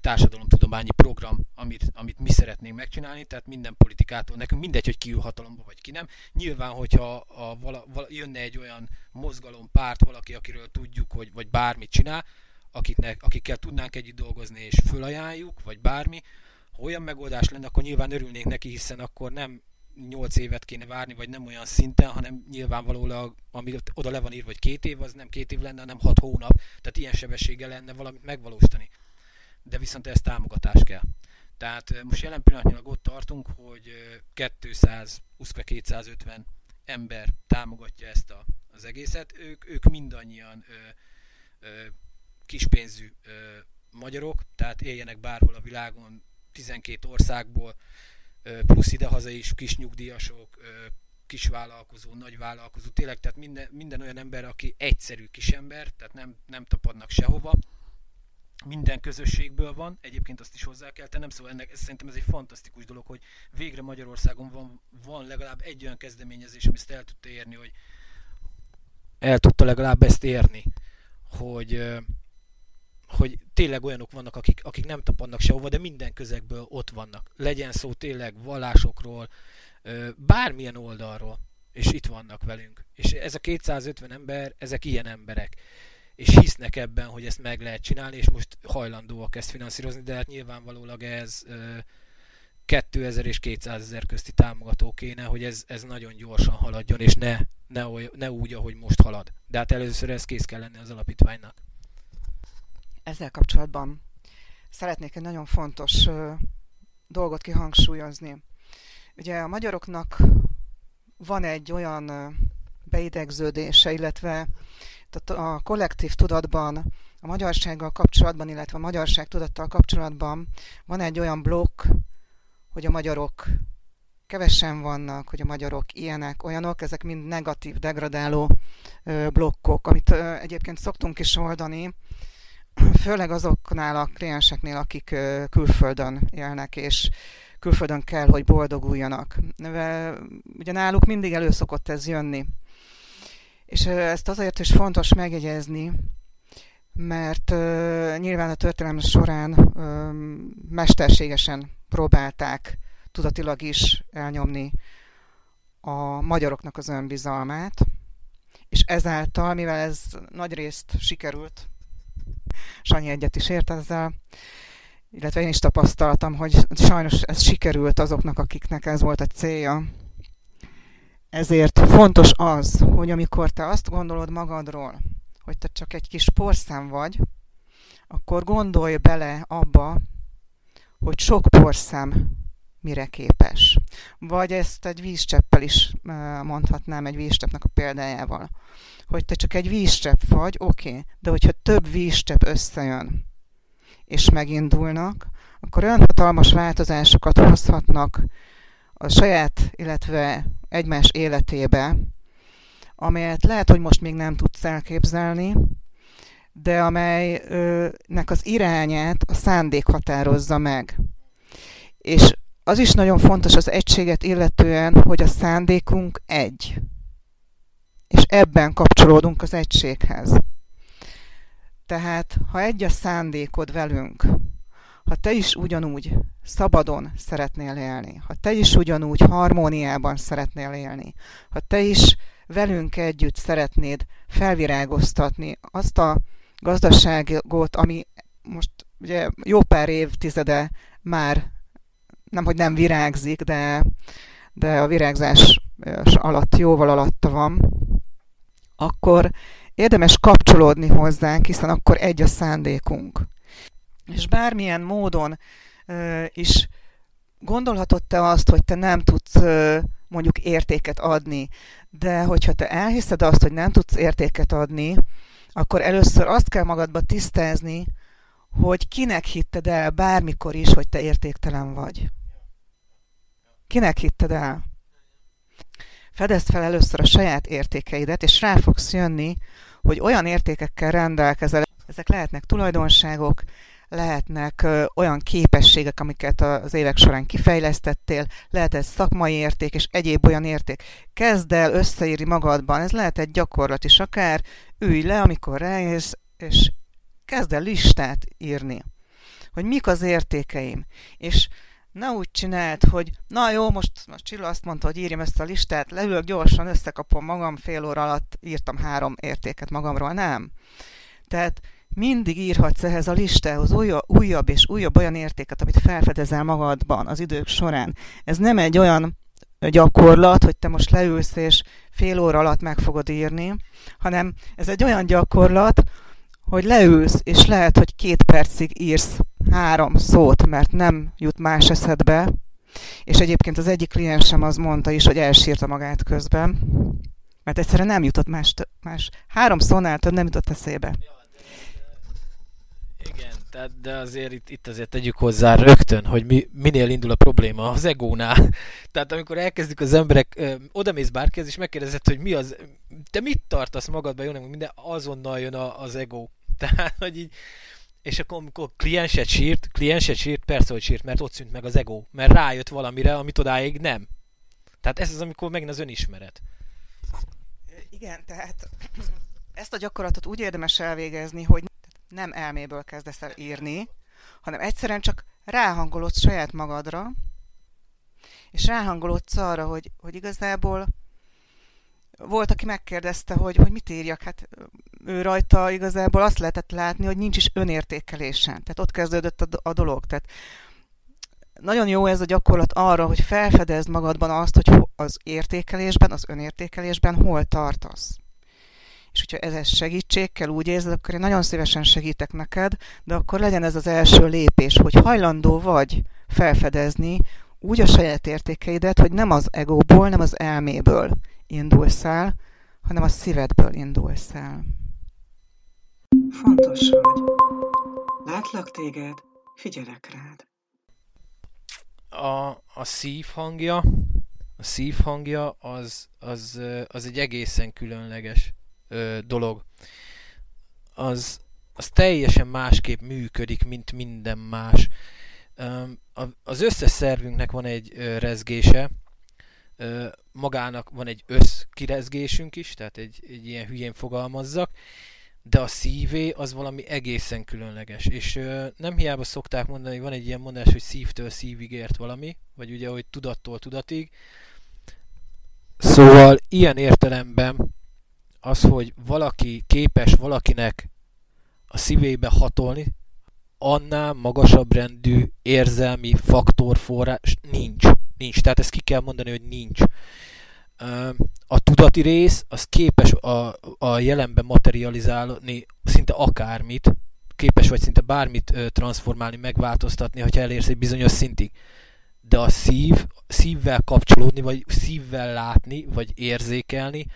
társadalomtudományi program, amit, amit mi szeretnénk megcsinálni, tehát minden politikától, nekünk mindegy, hogy ki ül hatalomba vagy ki nem. Nyilván, hogyha a, vala, vala, jönne egy olyan mozgalom, párt, valaki, akiről tudjuk, hogy vagy bármit csinál, akiknek, akikkel tudnánk együtt dolgozni és fölajánljuk, vagy bármi, ha olyan megoldás lenne, akkor nyilván örülnénk neki, hiszen akkor nem 8 évet kéne várni, vagy nem olyan szinten, hanem nyilvánvalóan, ami oda le van írva, hogy két év, az nem két év lenne, hanem 6 hónap. Tehát ilyen sebességgel lenne valamit megvalósítani. De viszont ez támogatás kell. Tehát most jelen pillanatnyilag ott tartunk, hogy 200, 250 ember támogatja ezt a, az egészet. Ők, ők mindannyian ö, ö, kispénzű ö, magyarok, tehát éljenek bárhol a világon, 12 országból, plusz idehaza is kis nyugdíjasok, kisvállalkozó, nagyvállalkozó, tényleg, tehát minden, minden olyan ember, aki egyszerű kisember, tehát nem, nem tapadnak sehova, minden közösségből van, egyébként azt is hozzá kell tennem, szóval ennek, szerintem ez egy fantasztikus dolog, hogy végre Magyarországon van, van legalább egy olyan kezdeményezés, amit el tudta érni, hogy el tudta legalább ezt érni, hogy hogy tényleg olyanok vannak, akik, akik nem tapadnak sehova, de minden közegből ott vannak. Legyen szó tényleg vallásokról, bármilyen oldalról, és itt vannak velünk. És ez a 250 ember, ezek ilyen emberek. És hisznek ebben, hogy ezt meg lehet csinálni, és most hajlandóak ezt finanszírozni, de hát nyilvánvalólag ez 2000 és 200 ezer közti támogató kéne, hogy ez, ez nagyon gyorsan haladjon, és ne, ne, oly, ne úgy, ahogy most halad. De hát először ez kész kell lenni az alapítványnak ezzel kapcsolatban szeretnék egy nagyon fontos dolgot kihangsúlyozni. Ugye a magyaroknak van egy olyan beidegződése, illetve a kollektív tudatban, a magyarsággal kapcsolatban, illetve a magyarság tudattal kapcsolatban van egy olyan blokk, hogy a magyarok kevesen vannak, hogy a magyarok ilyenek, olyanok, ezek mind negatív, degradáló blokkok, amit egyébként szoktunk is oldani, főleg azoknál a klienseknél, akik külföldön élnek, és külföldön kell, hogy boldoguljanak. Ugye náluk mindig elő szokott ez jönni. És ezt azért is fontos megjegyezni, mert nyilván a történelem során mesterségesen próbálták tudatilag is elnyomni a magyaroknak az önbizalmát, és ezáltal, mivel ez nagy részt sikerült, Sanyi egyet is ért ezzel, illetve én is tapasztaltam, hogy sajnos ez sikerült azoknak, akiknek ez volt a célja. Ezért fontos az, hogy amikor te azt gondolod magadról, hogy te csak egy kis porszám vagy, akkor gondolj bele abba, hogy sok porszám mire képes. Vagy ezt egy vízcseppel is mondhatnám, egy vízcseppnek a példájával hogy te csak egy vízcsepp vagy, oké, okay, de hogyha több vízcsepp összejön, és megindulnak, akkor olyan hatalmas változásokat hozhatnak a saját, illetve egymás életébe, amelyet lehet, hogy most még nem tudsz elképzelni, de amelynek az irányát a szándék határozza meg. És az is nagyon fontos az egységet illetően, hogy a szándékunk egy és ebben kapcsolódunk az egységhez. Tehát, ha egy a szándékod velünk, ha te is ugyanúgy szabadon szeretnél élni, ha te is ugyanúgy harmóniában szeretnél élni, ha te is velünk együtt szeretnéd felvirágoztatni azt a gazdaságot, ami most ugye jó pár évtizede már nem, hogy nem virágzik, de, de a virágzás alatt jóval alatta van, akkor érdemes kapcsolódni hozzánk, hiszen akkor egy a szándékunk. És bármilyen módon uh, is gondolhatod te azt, hogy te nem tudsz uh, mondjuk értéket adni, de hogyha te elhiszed azt, hogy nem tudsz értéket adni, akkor először azt kell magadba tisztázni, hogy kinek hitted el bármikor is, hogy te értéktelen vagy. Kinek hitted el? Fedezd fel először a saját értékeidet, és rá fogsz jönni, hogy olyan értékekkel rendelkezel. Ezek lehetnek tulajdonságok, lehetnek olyan képességek, amiket az évek során kifejlesztettél, lehet ez szakmai érték és egyéb olyan érték. Kezd el összeírni magadban, ez lehet egy gyakorlat is akár, ülj le, amikor ráérsz, és kezd el listát írni hogy mik az értékeim. És ne úgy csináld, hogy na jó, most, most Csilla azt mondta, hogy írjam ezt a listát, leülök gyorsan, összekapom magam, fél óra alatt írtam három értéket magamról. Nem. Tehát mindig írhatsz ehhez a listához újabb és újabb olyan értéket, amit felfedezel magadban az idők során. Ez nem egy olyan gyakorlat, hogy te most leülsz és fél óra alatt meg fogod írni, hanem ez egy olyan gyakorlat, hogy leülsz, és lehet, hogy két percig írsz három szót, mert nem jut más eszedbe, és egyébként az egyik kliensem az mondta is, hogy elsírta magát közben, mert egyszerűen nem jutott más, más három szónál több nem jutott eszébe. Igen, tehát, de azért itt, itt azért tegyük hozzá rögtön, hogy mi, minél indul a probléma az egónál. Tehát amikor elkezdik az emberek, ö, odamész bárkihez, és megkérdezed, hogy mi az, te mit tartasz magadban, jó, nem, minden, azonnal jön a, az ego. Tehát, hogy így, és akkor amikor klienset sírt, klienset sírt, persze, hogy sírt, mert ott szűnt meg az ego, mert rájött valamire, amit odáig nem. Tehát ez az, amikor megint az önismeret. Igen, tehát ezt a gyakorlatot úgy érdemes elvégezni, hogy nem elméből kezdesz el írni, hanem egyszerűen csak ráhangolodsz saját magadra, és ráhangolodsz arra, hogy, hogy igazából volt, aki megkérdezte, hogy, hogy mit írjak, hát rajta igazából azt lehetett látni, hogy nincs is önértékelésen. Tehát ott kezdődött a, a dolog. Tehát nagyon jó ez a gyakorlat arra, hogy felfedezd magadban azt, hogy az értékelésben, az önértékelésben hol tartasz. És hogyha ez segítség kell, úgy érzed, akkor én nagyon szívesen segítek neked, de akkor legyen ez az első lépés, hogy hajlandó vagy felfedezni úgy a saját értékeidet, hogy nem az egóból, nem az elméből indulsz el, hanem a szívedből indulsz el. Fontos vagy. Látlak téged, figyelek rád. A, a szív hangja, a szív hangja az, az, az egy egészen különleges ö, dolog. Az, az teljesen másképp működik, mint minden más. Az összes szervünknek van egy rezgése, magának van egy összkirezgésünk is, tehát egy, egy ilyen hülyén fogalmazzak, de a szívé az valami egészen különleges. És ö, nem hiába szokták mondani, van egy ilyen mondás, hogy szívtől szívig ért valami, vagy ugye, hogy tudattól tudatig. Szóval ilyen értelemben az, hogy valaki képes valakinek a szívébe hatolni, annál magasabb rendű érzelmi faktor forrás nincs. Nincs. Tehát ezt ki kell mondani, hogy nincs a tudati rész az képes a, a jelenben materializálni szinte akármit, képes vagy szinte bármit transformálni, megváltoztatni, hogyha elérsz egy bizonyos szintig. De a szív, szívvel kapcsolódni, vagy szívvel látni, vagy érzékelni,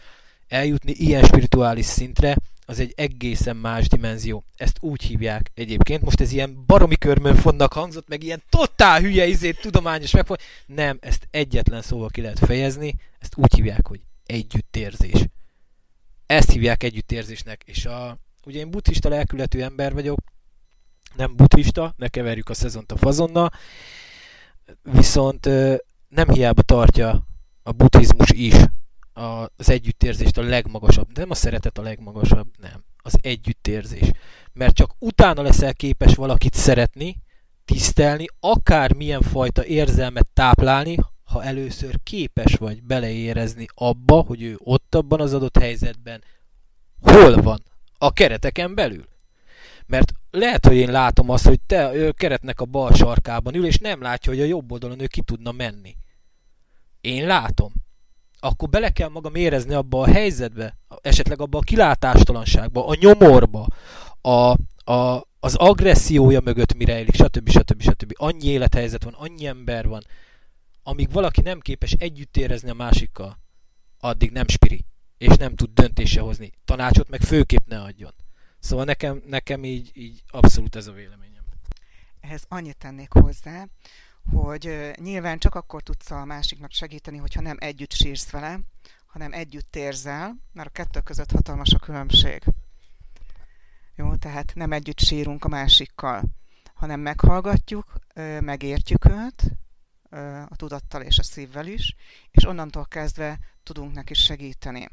eljutni ilyen spirituális szintre, az egy egészen más dimenzió. Ezt úgy hívják egyébként. Most ez ilyen baromi körmön fonnak hangzott, meg ilyen totál hülye izét, tudományos megfog. Nem, ezt egyetlen szóval ki lehet fejezni. Ezt úgy hívják, hogy együttérzés. Ezt hívják együttérzésnek. És a, ugye én buddhista lelkületű ember vagyok, nem buddhista, ne keverjük a szezont a fazonnal, viszont nem hiába tartja a buddhizmus is az együttérzést a legmagasabb. Nem a szeretet a legmagasabb, nem. Az együttérzés. Mert csak utána leszel képes valakit szeretni, tisztelni, akár milyen fajta érzelmet táplálni, ha először képes vagy beleérezni abba, hogy ő ott abban az adott helyzetben hol van a kereteken belül. Mert lehet, hogy én látom azt, hogy te a keretnek a bal sarkában ül, és nem látja, hogy a jobb oldalon ő ki tudna menni. Én látom akkor bele kell magam érezni abba a helyzetbe, esetleg abba a kilátástalanságba, a nyomorba, a, a, az agressziója mögött mire élik, stb. stb. stb. Annyi élethelyzet van, annyi ember van, amíg valaki nem képes együtt érezni a másikkal, addig nem spiri, és nem tud döntése hozni. Tanácsot meg főképp ne adjon. Szóval nekem, nekem így, így abszolút ez a véleményem. Ehhez annyit tennék hozzá, hogy nyilván csak akkor tudsz a másiknak segíteni, hogyha nem együtt sírsz vele, hanem együtt érzel, mert a kettő között hatalmas a különbség. Jó, tehát nem együtt sírunk a másikkal, hanem meghallgatjuk, megértjük őt, a tudattal és a szívvel is, és onnantól kezdve tudunk neki segíteni.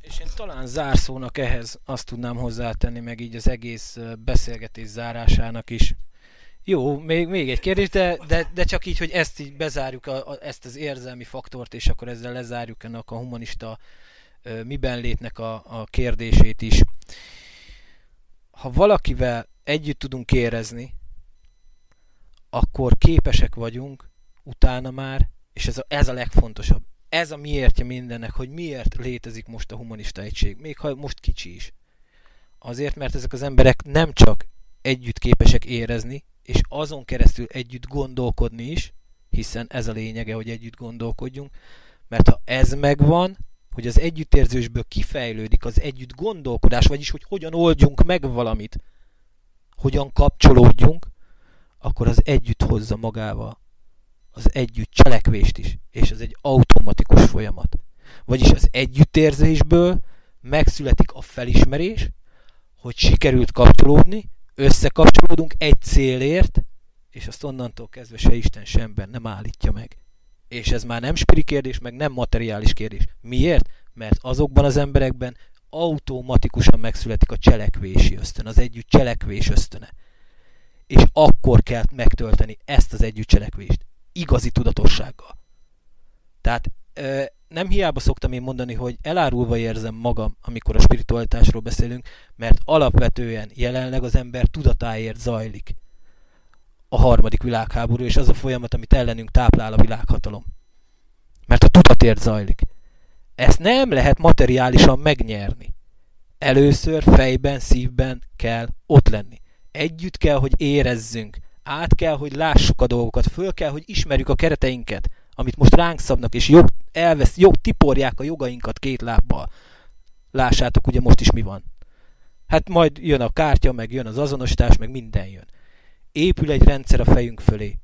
És én talán zárszónak ehhez azt tudnám hozzátenni, meg így az egész beszélgetés zárásának is. Jó, még, még egy kérdés, de, de, de csak így, hogy ezt így bezárjuk, a, a, ezt az érzelmi faktort, és akkor ezzel lezárjuk ennek a humanista ö, miben létnek a, a kérdését is. Ha valakivel együtt tudunk érezni, akkor képesek vagyunk utána már, és ez a, ez a legfontosabb, ez a miértje mindennek, hogy miért létezik most a humanista egység, még ha most kicsi is. Azért, mert ezek az emberek nem csak együtt képesek érezni, és azon keresztül együtt gondolkodni is, hiszen ez a lényege, hogy együtt gondolkodjunk, mert ha ez megvan, hogy az együttérzésből kifejlődik az együtt gondolkodás, vagyis hogy hogyan oldjunk meg valamit, hogyan kapcsolódjunk, akkor az együtt hozza magával az együtt cselekvést is, és ez egy automatikus folyamat. Vagyis az együttérzésből megszületik a felismerés, hogy sikerült kapcsolódni, összekapcsolódunk egy célért, és azt onnantól kezdve se Isten sem ember nem állítja meg. És ez már nem spiri kérdés, meg nem materiális kérdés. Miért? Mert azokban az emberekben automatikusan megszületik a cselekvési ösztön, az együtt cselekvés ösztöne. És akkor kell megtölteni ezt az együtt cselekvést igazi tudatossággal. Tehát nem hiába szoktam én mondani, hogy elárulva érzem magam, amikor a spiritualitásról beszélünk, mert alapvetően jelenleg az ember tudatáért zajlik a harmadik világháború, és az a folyamat, amit ellenünk táplál a világhatalom. Mert a tudatért zajlik. Ezt nem lehet materiálisan megnyerni. Először fejben, szívben kell ott lenni. Együtt kell, hogy érezzünk át kell, hogy lássuk a dolgokat, föl kell, hogy ismerjük a kereteinket, amit most ránk szabnak, és jog, elvesz, jog, tiporják a jogainkat két lábbal. Lássátok, ugye most is mi van. Hát majd jön a kártya, meg jön az azonosítás, meg minden jön. Épül egy rendszer a fejünk fölé.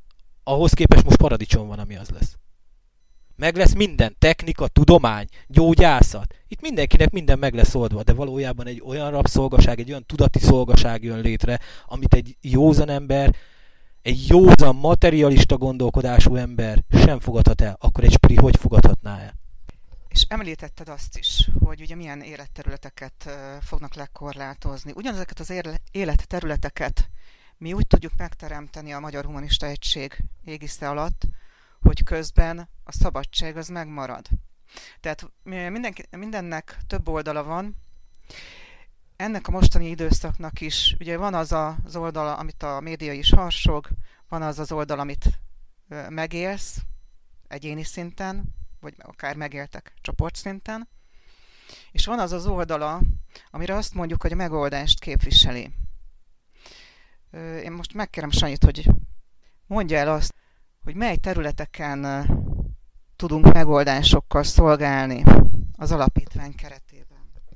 Ahhoz képest most paradicsom van, ami az lesz. Meg lesz minden, technika, tudomány, gyógyászat. Itt mindenkinek minden meg lesz oldva, de valójában egy olyan rabszolgaság, egy olyan tudati szolgaság jön létre, amit egy józan ember egy józan, materialista gondolkodású ember sem fogadhat el, akkor egy spri hogy fogadhatná el? És említetted azt is, hogy ugye milyen életterületeket fognak lekorlátozni. Ugyanezeket az életterületeket mi úgy tudjuk megteremteni a Magyar Humanista Egység égisze alatt, hogy közben a szabadság az megmarad. Tehát mindenki, mindennek több oldala van, ennek a mostani időszaknak is, ugye van az az oldala, amit a média is harsog, van az az oldal, amit megélsz egyéni szinten, vagy akár megéltek csoportszinten, és van az az oldala, amire azt mondjuk, hogy a megoldást képviseli. Én most megkérem Sanyit, hogy mondja el azt, hogy mely területeken tudunk megoldásokkal szolgálni az alapítvány keretében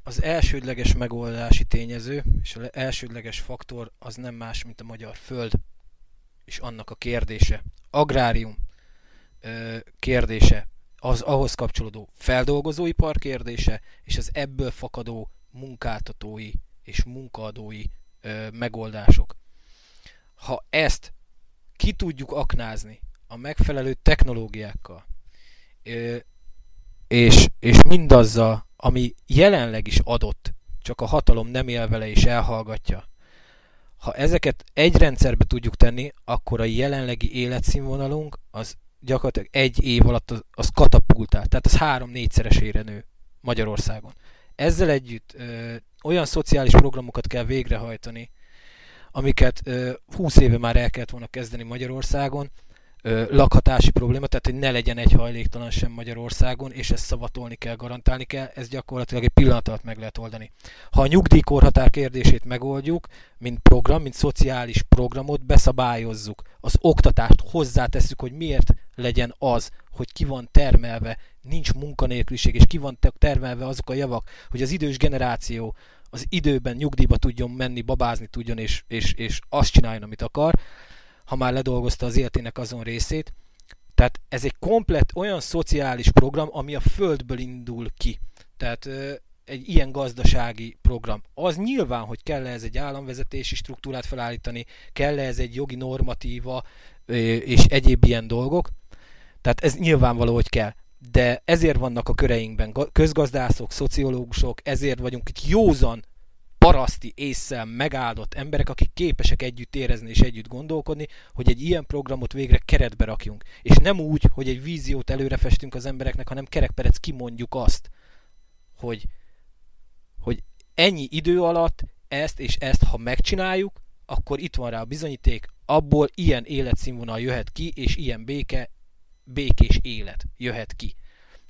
az elsődleges megoldási tényező és az elsődleges faktor az nem más, mint a magyar föld és annak a kérdése. Agrárium kérdése, az ahhoz kapcsolódó feldolgozóipar kérdése, és az ebből fakadó munkáltatói és munkaadói megoldások. Ha ezt ki tudjuk aknázni a megfelelő technológiákkal, és, és mindazzal, ami jelenleg is adott, csak a hatalom nem él vele és elhallgatja. Ha ezeket egy rendszerbe tudjuk tenni, akkor a jelenlegi életszínvonalunk az gyakorlatilag egy év alatt az, az katapultál, tehát az három-négyszeresére nő Magyarországon. Ezzel együtt ö, olyan szociális programokat kell végrehajtani, amiket ö, 20 éve már el kellett volna kezdeni Magyarországon, lakhatási probléma, tehát hogy ne legyen egy hajléktalan sem Magyarországon, és ezt szavatolni kell, garantálni kell, ez gyakorlatilag egy pillanat alatt meg lehet oldani. Ha a nyugdíjkorhatár kérdését megoldjuk, mint program, mint szociális programot, beszabályozzuk, az oktatást hozzátesszük, hogy miért legyen az, hogy ki van termelve, nincs munkanélküliség, és ki van termelve azok a javak, hogy az idős generáció az időben nyugdíjba tudjon menni, babázni tudjon, és, és, és azt csináljon, amit akar, ha már ledolgozta az életének azon részét. Tehát ez egy komplet olyan szociális program, ami a földből indul ki. Tehát egy ilyen gazdasági program. Az nyilván, hogy kell ez egy államvezetési struktúrát felállítani, kell ez egy jogi normatíva és egyéb ilyen dolgok. Tehát ez nyilvánvaló, hogy kell. de ezért vannak a köreinkben közgazdászok, szociológusok, ezért vagyunk itt józan, paraszti észsel megáldott emberek, akik képesek együtt érezni és együtt gondolkodni, hogy egy ilyen programot végre keretbe rakjunk. És nem úgy, hogy egy víziót előre festünk az embereknek, hanem kerekperec kimondjuk azt, hogy, hogy ennyi idő alatt ezt és ezt, ha megcsináljuk, akkor itt van rá a bizonyíték, abból ilyen életszínvonal jöhet ki, és ilyen béke, békés élet jöhet ki.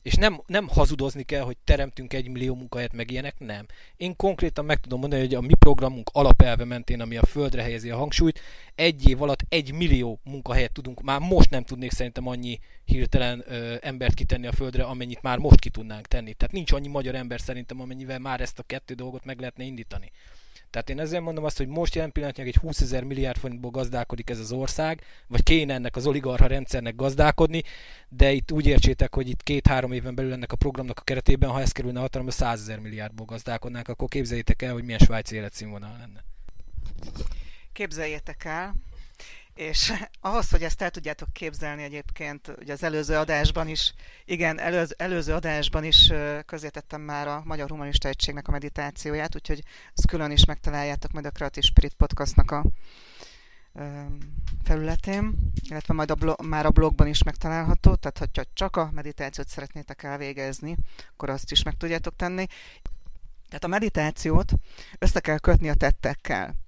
És nem, nem hazudozni kell, hogy teremtünk egy millió munkahelyet, meg ilyenek, nem. Én konkrétan meg tudom mondani, hogy a mi programunk alapelve mentén, ami a földre helyezi a hangsúlyt, egy év alatt egy millió munkahelyet tudunk, már most nem tudnék szerintem annyi hirtelen ö, embert kitenni a földre, amennyit már most ki tudnánk tenni. Tehát nincs annyi magyar ember szerintem, amennyivel már ezt a kettő dolgot meg lehetne indítani. Tehát én ezzel mondom azt, hogy most jelen pillanatnyilag egy 20 ezer milliárd forintból gazdálkodik ez az ország, vagy kéne ennek az oligarha rendszernek gazdálkodni, de itt úgy értsétek, hogy itt két-három éven belül ennek a programnak a keretében, ha ez kerülne hatalomba, 100 ezer milliárdból gazdálkodnánk, akkor képzeljétek el, hogy milyen svájci életszínvonal lenne. Képzeljétek el, és ahhoz, hogy ezt el tudjátok képzelni egyébként, ugye az előző adásban is, igen, előző, előző adásban is közétettem már a Magyar Humanista Egységnek a meditációját, úgyhogy ezt külön is megtaláljátok majd a Creative Spirit Podcastnak a felületén, illetve majd a blog, már a blogban is megtalálható, tehát ha csak a meditációt szeretnétek elvégezni, akkor azt is meg tudjátok tenni. Tehát a meditációt össze kell kötni a tettekkel.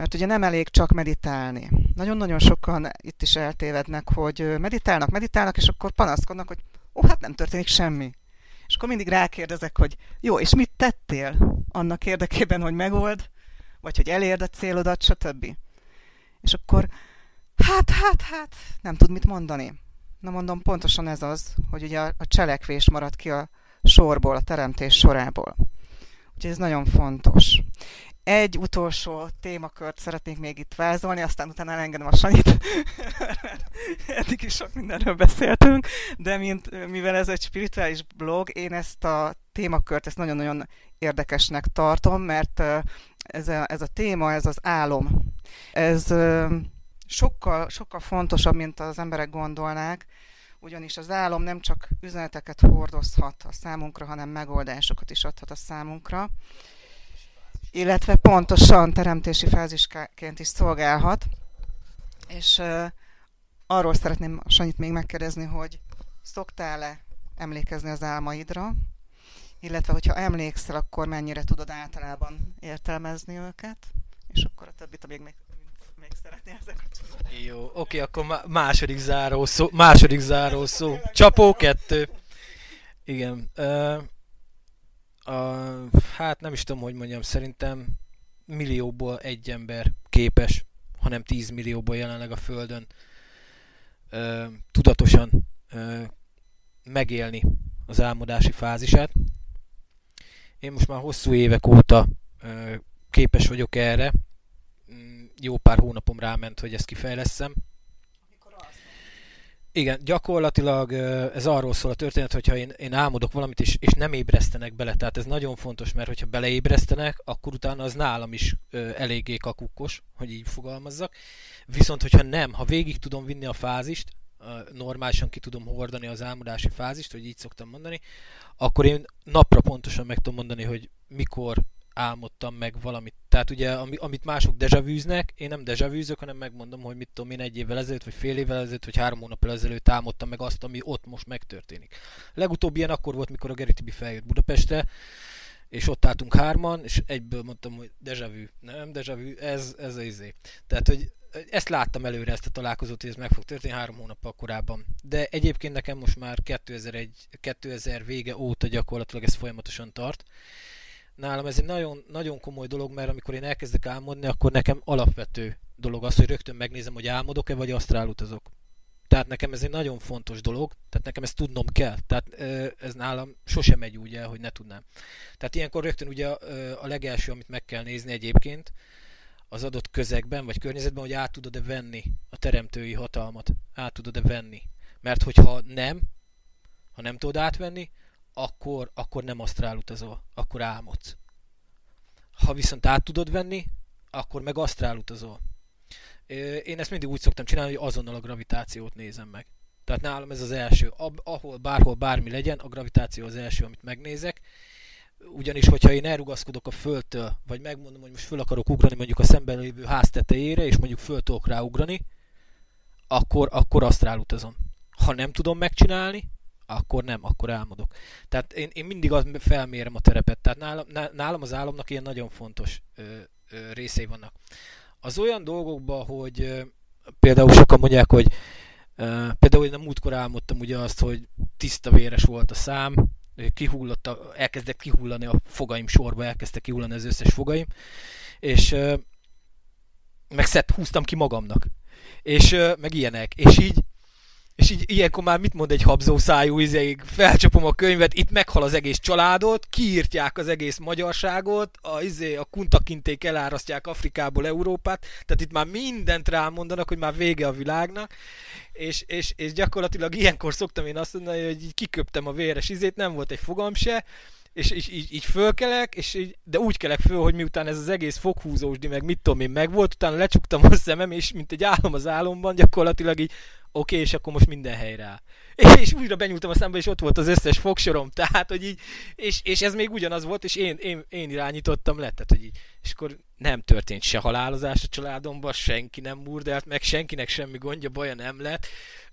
Mert ugye nem elég csak meditálni. Nagyon-nagyon sokan itt is eltévednek, hogy meditálnak, meditálnak, és akkor panaszkodnak, hogy ó, hát nem történik semmi. És akkor mindig rákérdezek, hogy jó, és mit tettél annak érdekében, hogy megold, vagy hogy elérd a célodat, stb. És akkor hát, hát, hát, nem tud mit mondani. Na mondom, pontosan ez az, hogy ugye a cselekvés marad ki a sorból, a teremtés sorából. Úgyhogy ez nagyon fontos egy utolsó témakört szeretnék még itt vázolni, aztán utána elengedem a Sanyit. Eddig is sok mindenről beszéltünk, de mint, mivel ez egy spirituális blog, én ezt a témakört ezt nagyon-nagyon érdekesnek tartom, mert ez a, ez a téma, ez az álom. Ez sokkal, sokkal fontosabb, mint az emberek gondolnák, ugyanis az álom nem csak üzeneteket hordozhat a számunkra, hanem megoldásokat is adhat a számunkra illetve pontosan teremtési fázisként is szolgálhat. És arról szeretném Sanyit még megkérdezni, hogy szoktál-e emlékezni az álmaidra, illetve hogyha emlékszel, akkor mennyire tudod általában értelmezni őket, és akkor a többit, amíg még, még szeretnél ezzel. Jó, oké, akkor má- második záró szó, második záró szó. Csapó kettő. Igen. A, hát nem is tudom, hogy mondjam, szerintem millióból egy ember képes, hanem 10 millióból jelenleg a Földön ö, tudatosan ö, megélni az álmodási fázisát. Én most már hosszú évek óta ö, képes vagyok erre. Mm, jó pár hónapom ráment, hogy ezt kifejleszem. Igen, gyakorlatilag ez arról szól a történet, hogyha én, én álmodok valamit, és, és nem ébresztenek bele. Tehát ez nagyon fontos, mert hogyha beleébresztenek, akkor utána az nálam is ö, eléggé kakukkos, hogy így fogalmazzak. Viszont, hogyha nem, ha végig tudom vinni a fázist, normálisan ki tudom hordani az álmodási fázist, hogy így szoktam mondani, akkor én napra pontosan meg tudom mondani, hogy mikor álmodtam meg valamit. Tehát ugye, amit mások dejavűznek, én nem dejavűzök, hanem megmondom, hogy mit tudom én egy évvel ezelőtt, vagy fél évvel ezelőtt, vagy három hónap ezelőtt álmodtam meg azt, ami ott most megtörténik. Legutóbb ilyen akkor volt, mikor a Geri Tibi feljött Budapestre, és ott álltunk hárman, és egyből mondtam, hogy dejavű, nem dejavű, ez, ez az izé. Tehát, hogy ezt láttam előre, ezt a találkozót, hogy ez meg fog történni három hónappal korábban. De egyébként nekem most már 2001, 2000 vége óta gyakorlatilag ez folyamatosan tart nálam ez egy nagyon, nagyon komoly dolog, mert amikor én elkezdek álmodni, akkor nekem alapvető dolog az, hogy rögtön megnézem, hogy álmodok-e, vagy asztrál utazok. Tehát nekem ez egy nagyon fontos dolog, tehát nekem ezt tudnom kell. Tehát ez nálam sosem megy úgy el, hogy ne tudnám. Tehát ilyenkor rögtön ugye a legelső, amit meg kell nézni egyébként, az adott közegben, vagy környezetben, hogy át tudod-e venni a teremtői hatalmat. Át tudod-e venni. Mert hogyha nem, ha nem tudod átvenni, akkor, akkor nem asztrál utazol, akkor álmodsz. Ha viszont át tudod venni, akkor meg asztrál utazol. Én ezt mindig úgy szoktam csinálni, hogy azonnal a gravitációt nézem meg. Tehát nálam ez az első. Ahol, bárhol, bármi legyen, a gravitáció az első, amit megnézek. Ugyanis, hogyha én elrugaszkodok a földtől, vagy megmondom, hogy most föl akarok ugrani mondjuk a szemben lévő ház tetejére, és mondjuk föl tudok rá ugrani, akkor, akkor azt rálutazom. Ha nem tudom megcsinálni, akkor nem, akkor álmodok. Tehát én, én mindig az felmérem a terepet. Tehát nálam, nálam az álomnak ilyen nagyon fontos ö, ö, részei vannak. Az olyan dolgokban, hogy ö, például sokan mondják, hogy ö, például én a múltkor álmodtam ugye azt, hogy tiszta véres volt a szám, kihullott, a, elkezdett kihullani a fogaim sorba, elkezdtek kihullani az összes fogaim, és ö, meg szett, húztam ki magamnak. És ö, meg ilyenek. És így és így ilyenkor már mit mond egy habzó szájú izéig, felcsapom a könyvet, itt meghal az egész családot, kiírtják az egész magyarságot, a, izé, a kuntakinték elárasztják Afrikából Európát, tehát itt már mindent rámondanak, hogy már vége a világnak, és, és, és gyakorlatilag ilyenkor szoktam én azt mondani, hogy így kiköptem a véres izét, nem volt egy fogam se, és így, így, így fölkelek, és így, de úgy kelek föl, hogy miután ez az egész foghúzósdi, meg mit tudom én, megvolt, utána lecsuktam a szemem, és mint egy álom az álomban, gyakorlatilag így oké, és akkor most minden helyre áll. És újra benyúltam a szembe, és ott volt az összes fogsorom, tehát, hogy így, és, és ez még ugyanaz volt, és én, én, én irányítottam le, tehát, hogy így, és akkor nem történt se halálozás a családomban, senki nem murdelt meg, senkinek semmi gondja, baja nem lett,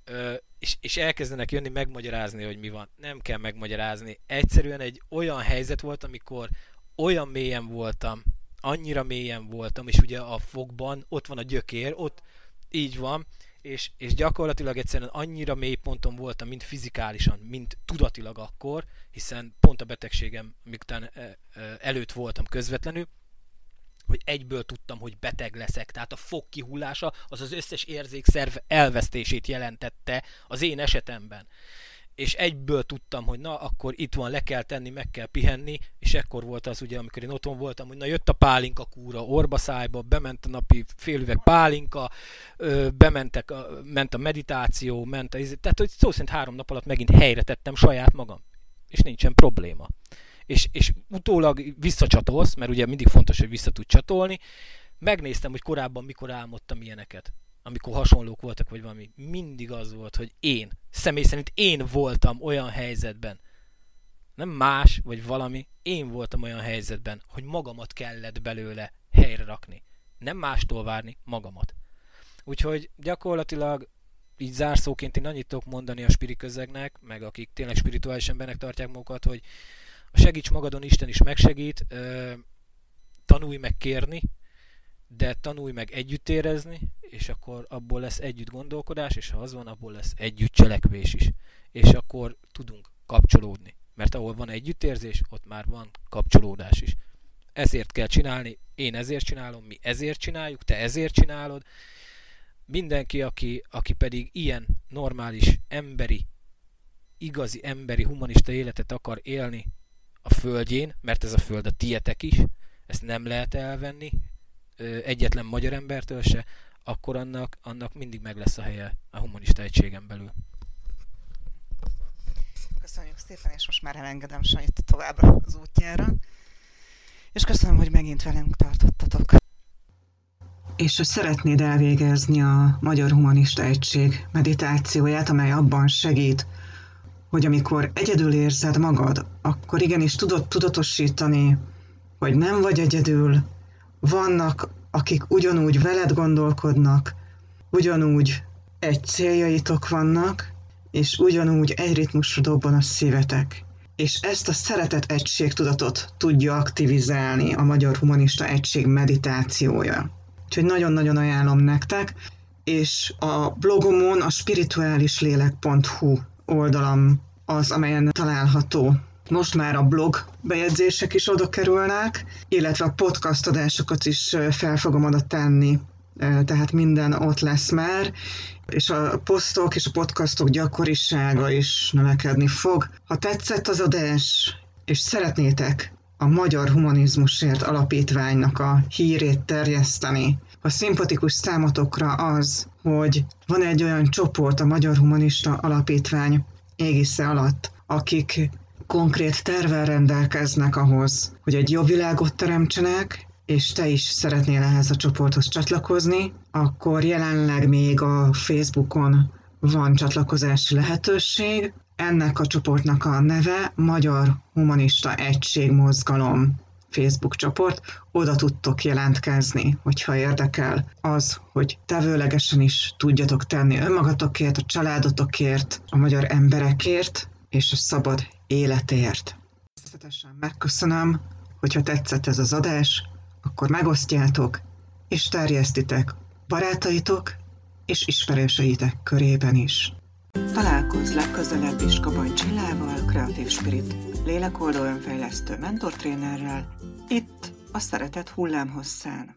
ö, és, és elkezdenek jönni megmagyarázni, hogy mi van. Nem kell megmagyarázni. Egyszerűen egy olyan helyzet volt, amikor olyan mélyen voltam, annyira mélyen voltam, és ugye a fogban ott van a gyökér, ott így van, és, és gyakorlatilag egyszerűen annyira mély ponton voltam, mind fizikálisan, mind tudatilag akkor, hiszen pont a betegségem, miután előtt voltam közvetlenül, hogy egyből tudtam, hogy beteg leszek. Tehát a fog kihullása az az összes érzékszerv elvesztését jelentette az én esetemben és egyből tudtam, hogy na, akkor itt van, le kell tenni, meg kell pihenni, és ekkor volt az ugye, amikor én otthon voltam, hogy na jött a pálinka kúra, orbaszájba, bement a napi félüveg pálinka, ö, bementek, a, ment a meditáció, ment a, tehát hogy szó szerint három nap alatt megint helyre tettem saját magam, és nincsen probléma. És, és utólag visszacsatolsz, mert ugye mindig fontos, hogy vissza tud csatolni, megnéztem, hogy korábban mikor álmodtam ilyeneket amikor hasonlók voltak, vagy valami, mindig az volt, hogy én, személy szerint én voltam olyan helyzetben, nem más, vagy valami, én voltam olyan helyzetben, hogy magamat kellett belőle helyre rakni. Nem mástól várni, magamat. Úgyhogy gyakorlatilag így zárszóként én annyit tudok mondani a spiri közegnek, meg akik tényleg spirituális embernek tartják magukat, hogy segíts magadon, Isten is megsegít, tanulj meg kérni, de tanulj meg együtt érezni, és akkor abból lesz együtt gondolkodás, és ha az van, abból lesz együtt cselekvés is. És akkor tudunk kapcsolódni. Mert ahol van együttérzés, ott már van kapcsolódás is. Ezért kell csinálni, én ezért csinálom, mi ezért csináljuk, te ezért csinálod. Mindenki, aki, aki pedig ilyen normális, emberi, igazi emberi, humanista életet akar élni a földjén, mert ez a föld a tietek is, ezt nem lehet elvenni, egyetlen magyar embertől se, akkor annak, annak mindig meg lesz a helye a humanista egységen belül. Köszönjük szépen, és most már elengedem Sanyit továbbra az útjára. És köszönöm, hogy megint velünk tartottatok. És hogy szeretnéd elvégezni a Magyar Humanista Egység meditációját, amely abban segít, hogy amikor egyedül érzed magad, akkor igenis tudod tudatosítani, hogy nem vagy egyedül, vannak, akik ugyanúgy veled gondolkodnak, ugyanúgy egy céljaitok vannak, és ugyanúgy egy ritmusra dobban a szívetek. És ezt a szeretet egységtudatot tudja aktivizálni a Magyar Humanista Egység meditációja. Úgyhogy nagyon-nagyon ajánlom nektek, és a blogomon a spirituálislélek.hu oldalam az, amelyen található most már a blog bejegyzések is oda kerülnek, illetve a podcast adásokat is fel fogom oda tenni, tehát minden ott lesz már, és a posztok és a podcastok gyakorisága is növekedni fog. Ha tetszett az adás, és szeretnétek a Magyar Humanizmusért Alapítványnak a hírét terjeszteni, a szimpatikus számotokra az, hogy van egy olyan csoport a Magyar Humanista Alapítvány égisze alatt, akik konkrét tervel rendelkeznek ahhoz, hogy egy jobb világot teremtsenek, és te is szeretnél ehhez a csoporthoz csatlakozni, akkor jelenleg még a Facebookon van csatlakozási lehetőség. Ennek a csoportnak a neve Magyar Humanista Egység Mozgalom Facebook csoport, oda tudtok jelentkezni, hogyha érdekel az, hogy tevőlegesen is tudjatok tenni önmagatokért, a családotokért, a magyar emberekért és a szabad életért. Természetesen megköszönöm, hogyha tetszett ez az adás, akkor megosztjátok és terjesztitek barátaitok és ismerőseitek körében is. Találkozz legközelebb is Kabany Csillával, Creative Spirit, lélekoldó önfejlesztő mentortrénerrel, itt a Szeretet hullámhosszán.